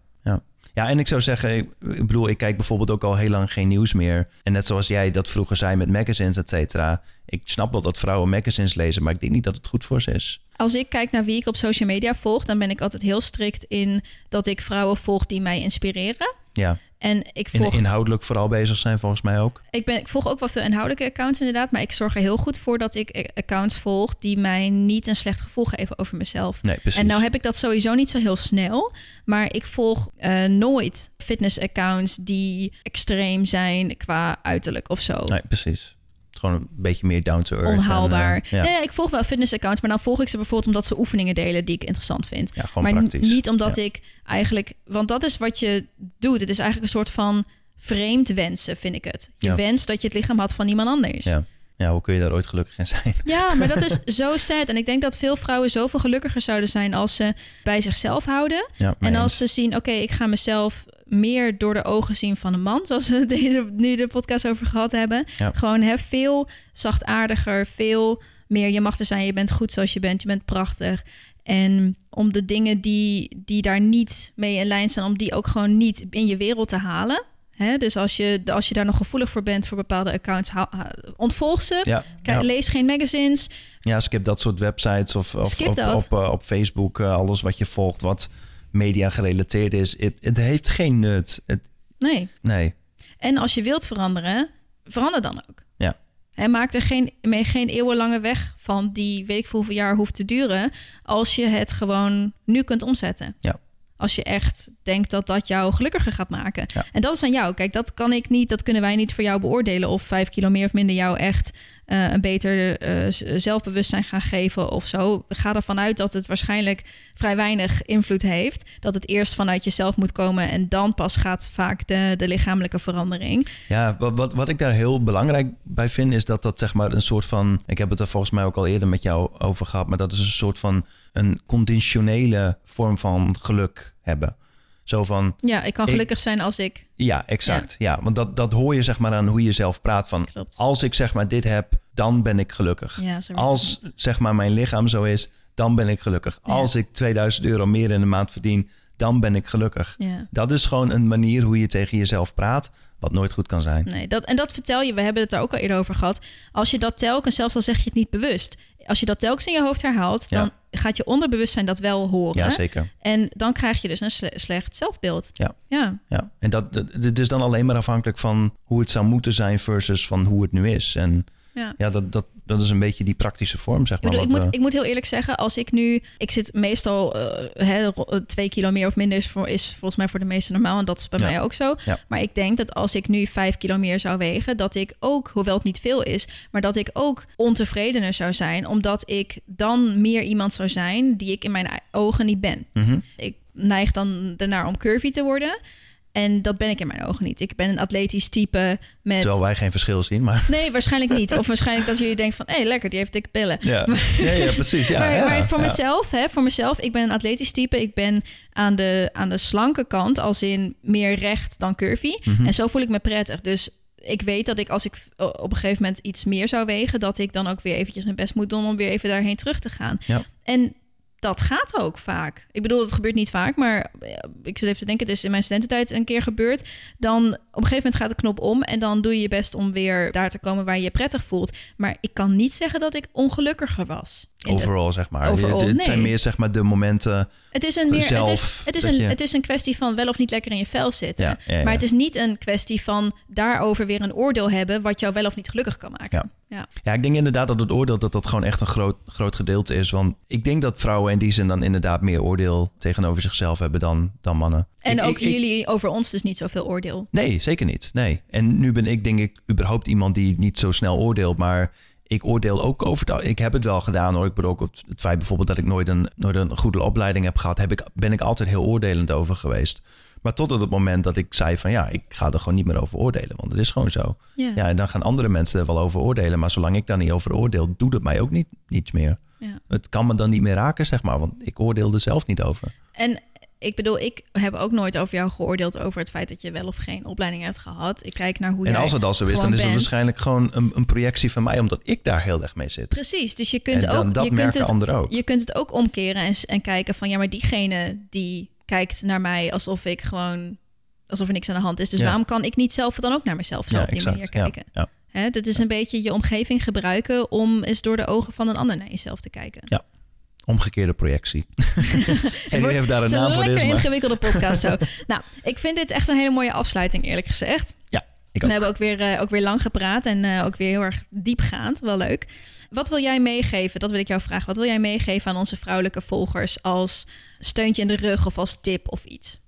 ja. en ik zou zeggen, ik, ik bedoel, ik kijk bijvoorbeeld ook al heel lang geen nieuws meer. En net zoals jij dat vroeger zei met magazines, et cetera. Ik snap wel dat vrouwen magazines lezen, maar ik denk niet dat het goed voor ze is. Als ik kijk naar wie ik op social media volg, dan ben ik altijd heel strikt in dat ik vrouwen volg die mij inspireren. Ja, En ik in, volg, inhoudelijk vooral bezig zijn volgens mij ook. ik, ben, ik volg ook wel veel inhoudelijke accounts inderdaad, maar ik zorg er heel goed voor dat ik eh, accounts volg die mij niet een slecht gevoel geven over mezelf. Nee, precies. En nou heb ik dat sowieso niet zo heel snel. Maar ik volg eh, nooit fitness-accounts die extreem zijn qua uiterlijk of zo. Nee, precies. Gewoon een beetje meer down to earth. Onhaalbaar. En, eh, ja. Nee, ik volg wel fitness-accounts, maar dan volg ik ze bijvoorbeeld omdat ze oefeningen delen die ik interessant vind. ja, gewoon maar praktisch. niet omdat ik eigenlijk... Want dat is wat je doet. Het is eigenlijk een soort van vreemd wensen, vind ik het. Je wenst dat je het lichaam had van iemand anders. Ja. ja, hoe kun je daar ooit gelukkig in zijn? Ja, maar dat is *laughs* zo sad. En ik denk dat veel vrouwen zoveel gelukkiger zouden zijn als ze bij zichzelf houden. Ja, En als ze zien, oké, ik ga mezelf meer door de ogen zien van een man, zoals we *laughs* deze, nu de podcast over gehad hebben. Ja. Gewoon hè, veel zachtaardiger, veel meer. Je mag er zijn, je bent goed zoals je bent, je bent prachtig. En om de dingen die, die daar niet mee in lijn staan, om die ook gewoon niet in je wereld te halen. Hè? Dus als je, als je daar nog gevoelig voor bent voor bepaalde accounts, ontvolg ze. Ja, Kijk, ja. Lees geen magazines. ja, skip dat soort websites of, of op, dat. op, eh, op Facebook. eh, alles wat je volgt wat media gerelateerd is. Het, het heeft geen nut. Het, Nee. nee, En als je wilt veranderen, verander dan ook. Ja. En maak er geen, mee geen eeuwenlange weg van die weet ik veel hoeveel jaar hoeft te duren. Als je het gewoon nu kunt omzetten. Ja. Als je echt denkt dat dat jou gelukkiger gaat maken. Ja. En dat is aan jou. Kijk, dat kan ik niet, dat kunnen wij niet voor jou beoordelen. Of vijf kilo meer of minder jou echt eh, een beter eh, zelfbewustzijn gaan geven of zo. Ga ervan uit dat het waarschijnlijk vrij weinig invloed heeft. Dat het eerst vanuit jezelf moet komen en dan pas gaat vaak de, de lichamelijke verandering. Ja, wat, wat, wat ik daar heel belangrijk bij vind, is dat dat zeg maar een soort van. Ik heb het er volgens mij ook al eerder met jou over gehad, maar dat is een soort van een conditionele vorm van geluk hebben. Zo van, Ja, ik kan Ik- gelukkig zijn als ik. ja, exact. Ja, want dat, dat hoor je zeg maar aan hoe je zelf praat. Van Klopt. als ik zeg maar dit heb, dan ben ik gelukkig. Ja, Als het. zeg maar mijn lichaam zo is, dan ben ik gelukkig. Ja. Als ik 2000 euro meer in de maand verdien, dan ben ik gelukkig. Dat is gewoon een manier hoe je tegen jezelf praat, wat nooit goed kan zijn. Nee, dat, en dat vertel je, we hebben het daar ook al eerder over gehad. Als je dat telkens, zelfs al zeg je het niet bewust, als je dat telkens in je hoofd herhaalt, dan gaat je onderbewustzijn dat wel horen. Ja, zeker. En dan krijg je dus een sle- slecht zelfbeeld. Ja. Ja. Ja, en dat, dat- is dan alleen maar afhankelijk van hoe het zou moeten zijn versus van hoe het nu is. En Ja. ja, dat, dat, dat is een beetje die praktische vorm, zeg Ik, maar. bedoel, ik, wat moet, we- ik moet heel eerlijk zeggen, als ik nu... Ik zit meestal eh, hè, ro- twee kilo meer of minder is, voor, is volgens mij voor de meesten normaal. En dat is bij Ja. mij ook zo. Ja. Maar ik denk dat als ik nu vijf kilo meer zou wegen... dat ik ook, hoewel het niet veel is... maar dat ik ook ontevredener zou zijn... omdat ik dan meer iemand zou zijn... die ik in mijn ogen niet ben. Mhm. Ik neig dan ernaar om curvy te worden... En dat ben ik in mijn ogen niet. Ik ben een atletisch type met... Terwijl wij geen verschil zien, maar... Nee, waarschijnlijk niet. Of waarschijnlijk dat jullie denken van... hé, lekker, die heeft dikke billen. Ja, ja, ja precies. Ja, *laughs* maar, ja, maar voor mezelf, hè, voor mezelf, ik ben een atletisch type. Ik ben aan de, aan de slanke kant, als in meer recht dan curvy. Mhm. En zo voel ik me prettig. Dus ik weet dat ik als ik o- op een gegeven moment iets meer zou wegen, dat ik dan ook weer eventjes mijn best moet doen om weer even daarheen terug te gaan. Ja. En dat gaat ook vaak. Ik bedoel, het gebeurt niet vaak, maar eh, ik zit even te denken, het is in mijn studententijd een keer gebeurd. Dan op een gegeven moment gaat de knop om en dan doe je je best om weer daar te komen waar je je prettig voelt. Maar ik kan niet zeggen dat ik ongelukkiger was. Overal, zeg maar. Overal, het, het nee. zijn meer, zeg maar, de momenten... het is een, meer, het is, zelf, het, is een, je- het is een kwestie van wel of niet lekker in je vel zitten. Ja, ja, ja. Maar het is niet een kwestie van daarover weer een oordeel hebben... wat jou wel of niet gelukkig kan maken. Ja. Ja. Ik denk inderdaad dat het oordeel dat dat gewoon echt een groot, groot gedeelte is. Want ik denk dat vrouwen in die zin dan inderdaad meer oordeel tegenover zichzelf hebben dan, dan mannen. En Ik- ook ik- ik- jullie over ons dus niet zoveel oordeel. Nee, zeker niet. Nee. En nu ben ik denk ik überhaupt iemand die niet zo snel oordeelt. Maar ik oordeel ook over het... Ik heb het wel gedaan hoor. Ik bedoel ook het, het feit bijvoorbeeld dat ik nooit een, nooit een goede opleiding heb gehad... Heb ik, ben ik altijd heel oordelend over geweest. Maar tot op het moment dat ik zei van ja, ik ga er gewoon niet meer over oordelen. Want het is gewoon zo. Ja. Ja, en dan gaan andere mensen er wel over oordelen. Maar zolang ik daar niet over oordeel, doet het mij ook niet, niets meer. Ja. Het kan me dan niet meer raken, zeg maar. Want ik oordeel er zelf niet over. En ik bedoel, ik heb ook nooit over jou geoordeeld over het feit dat je wel of geen opleiding hebt gehad. Ik kijk naar hoe En jij als het al zo is, dan is het waarschijnlijk gewoon een, een projectie van mij, omdat ik daar heel erg mee zit. Precies, dus je kunt en ook, dat je kunt merken het, anderen ook. je kunt het ook omkeren en, en kijken van ja, maar diegene die kijkt naar mij alsof ik gewoon alsof er niks aan de hand is. Dus Ja. waarom kan ik niet zelf dan ook naar mezelf zo ja, op die exact. manier Ja, kijken? ja. Hè, dat is een beetje je omgeving gebruiken om eens door de ogen van een ander naar jezelf te kijken. Omgekeerde projectie. *laughs* *laughs* en wie heeft daar Het een naam een voor? lekker Is, maar... ingewikkelde podcast zo. *laughs* nou, ik vind dit echt een hele mooie afsluiting, eerlijk gezegd. Ja, ik We ook. hebben ook weer, eh, ook weer lang gepraat en eh, ook weer heel erg diepgaand. Wel leuk. Wat wil jij meegeven? Dat wil ik jou vragen. Wat wil jij meegeven aan onze vrouwelijke volgers als steuntje in de rug of als tip of iets?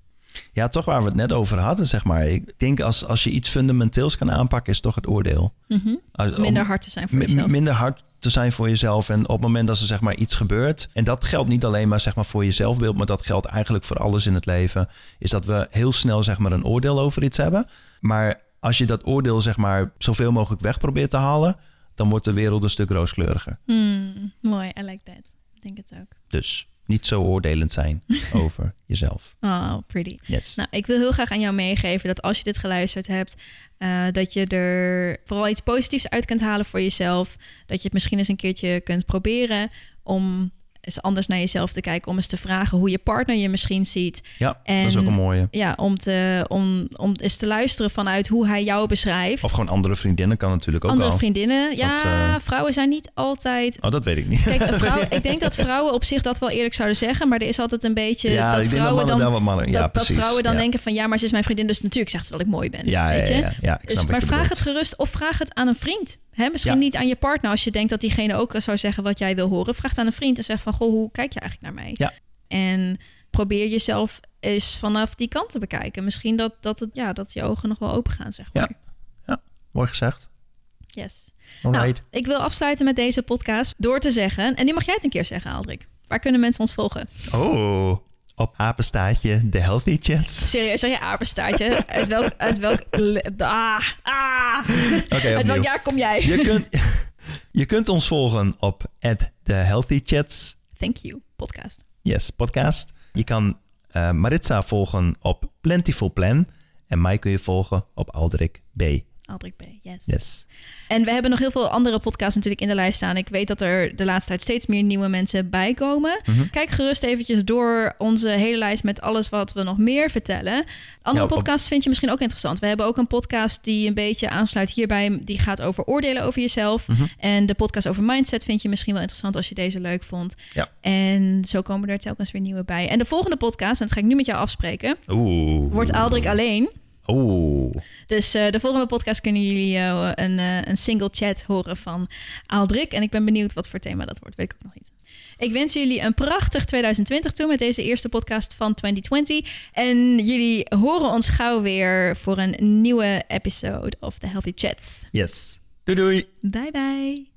Ja, toch waar we het net over hadden, zeg maar. Ik denk als, als je iets fundamenteels kan aanpakken, is toch het oordeel. Mhm. Als, Minder hard te zijn voor jezelf. minder hard te zijn voor jezelf. En op het moment dat er zeg maar iets gebeurt. En dat geldt niet alleen maar zeg maar voor je zelfbeeld. Maar dat geldt eigenlijk voor alles in het leven. Is dat we heel snel zeg maar een oordeel over iets hebben. Maar als je dat oordeel zeg maar zoveel mogelijk weg probeert te halen. Dan wordt de wereld een stuk rooskleuriger. Hmm, mooi, I like that. Ik denk het ook. Dus niet zo oordelend zijn *laughs* over jezelf. Oh, pretty. Yes. Nou, ik wil heel graag aan jou meegeven dat als je dit geluisterd hebt, eh, dat je er vooral iets positiefs uit kunt halen voor jezelf. Dat je het misschien eens een keertje kunt proberen om eens anders naar jezelf te kijken. Om eens te vragen hoe je partner je misschien ziet. ja, en- dat is ook een mooie. Ja, om, te, om, om eens te luisteren vanuit hoe hij jou beschrijft. Of gewoon andere vriendinnen kan natuurlijk ook Andere al. vriendinnen. Ja, Want, eh, vrouwen zijn niet altijd. Oh, dat weet ik niet. Kijk, *laughs* ik denk dat vrouwen op zich dat wel eerlijk zouden zeggen. Maar er is altijd een beetje ja, dat ik denk dat vrouwen mannen dan. mannen. Ja, dat, dat vrouwen dan ja. denken van ja, maar ze is mijn vriendin, dus natuurlijk zegt ze dat ik mooi ben. Ja, ja, weet ja, je? ja, ja, ik Dus, snap maar vraag het gerust of vraag het aan een vriend. Hè? Misschien niet aan je partner als je denkt dat diegene ook zou zeggen wat jij wil horen. Vraag het aan een vriend en zeg van goh, hoe kijk je eigenlijk naar mij? Ja. En probeer jezelf eens vanaf die kant te bekijken. Misschien dat, dat, het, ja, dat je ogen nog wel open gaan, zeg maar. Mooi gezegd. Yes. Nou, ik wil afsluiten met deze podcast door te zeggen, en die mag jij het een keer zeggen, Aldrik. Waar kunnen mensen ons volgen? Oh, op apenstaatje de Healthy Chats. Serieus, zeg je apenstaartje? uit welk... Uit welk ah, ah. Oké, uit welk jaar kom jij? Je kunt, *laughs* je kunt ons volgen op The Healthy Chats. Thank you, podcast. Yes, podcast. Je kan eh, Maritza volgen op Plentiful Plan. En mij kun je volgen op Aldrik B. Aldrik B, yes. Yes. En we hebben nog heel veel andere podcasts natuurlijk in de lijst staan. Ik weet dat er de laatste tijd steeds meer nieuwe mensen bij komen. Mhm. Kijk gerust eventjes door onze hele lijst met alles wat we nog meer vertellen. Andere Ja, op- podcasts vind je misschien ook interessant. We hebben ook een podcast die een beetje aansluit hierbij. Die gaat over oordelen over jezelf. Mhm. En de podcast over mindset vind je misschien wel interessant als je deze leuk vond. Ja. En zo komen er telkens weer nieuwe bij. En de volgende podcast, en dat ga ik nu met jou afspreken, Oeh. wordt Aldrik alleen. Oeh. Dus eh, de volgende podcast kunnen jullie eh, een, eh, een single chat horen van Aaldrik. En ik ben benieuwd wat voor thema dat wordt. Weet ik ook nog niet. Ik wens jullie een prachtig 2020 toe met deze eerste podcast van 2020. En jullie horen ons gauw weer voor een nieuwe episode of The Healthy Chats. Yes. Doei doei. Bye bye.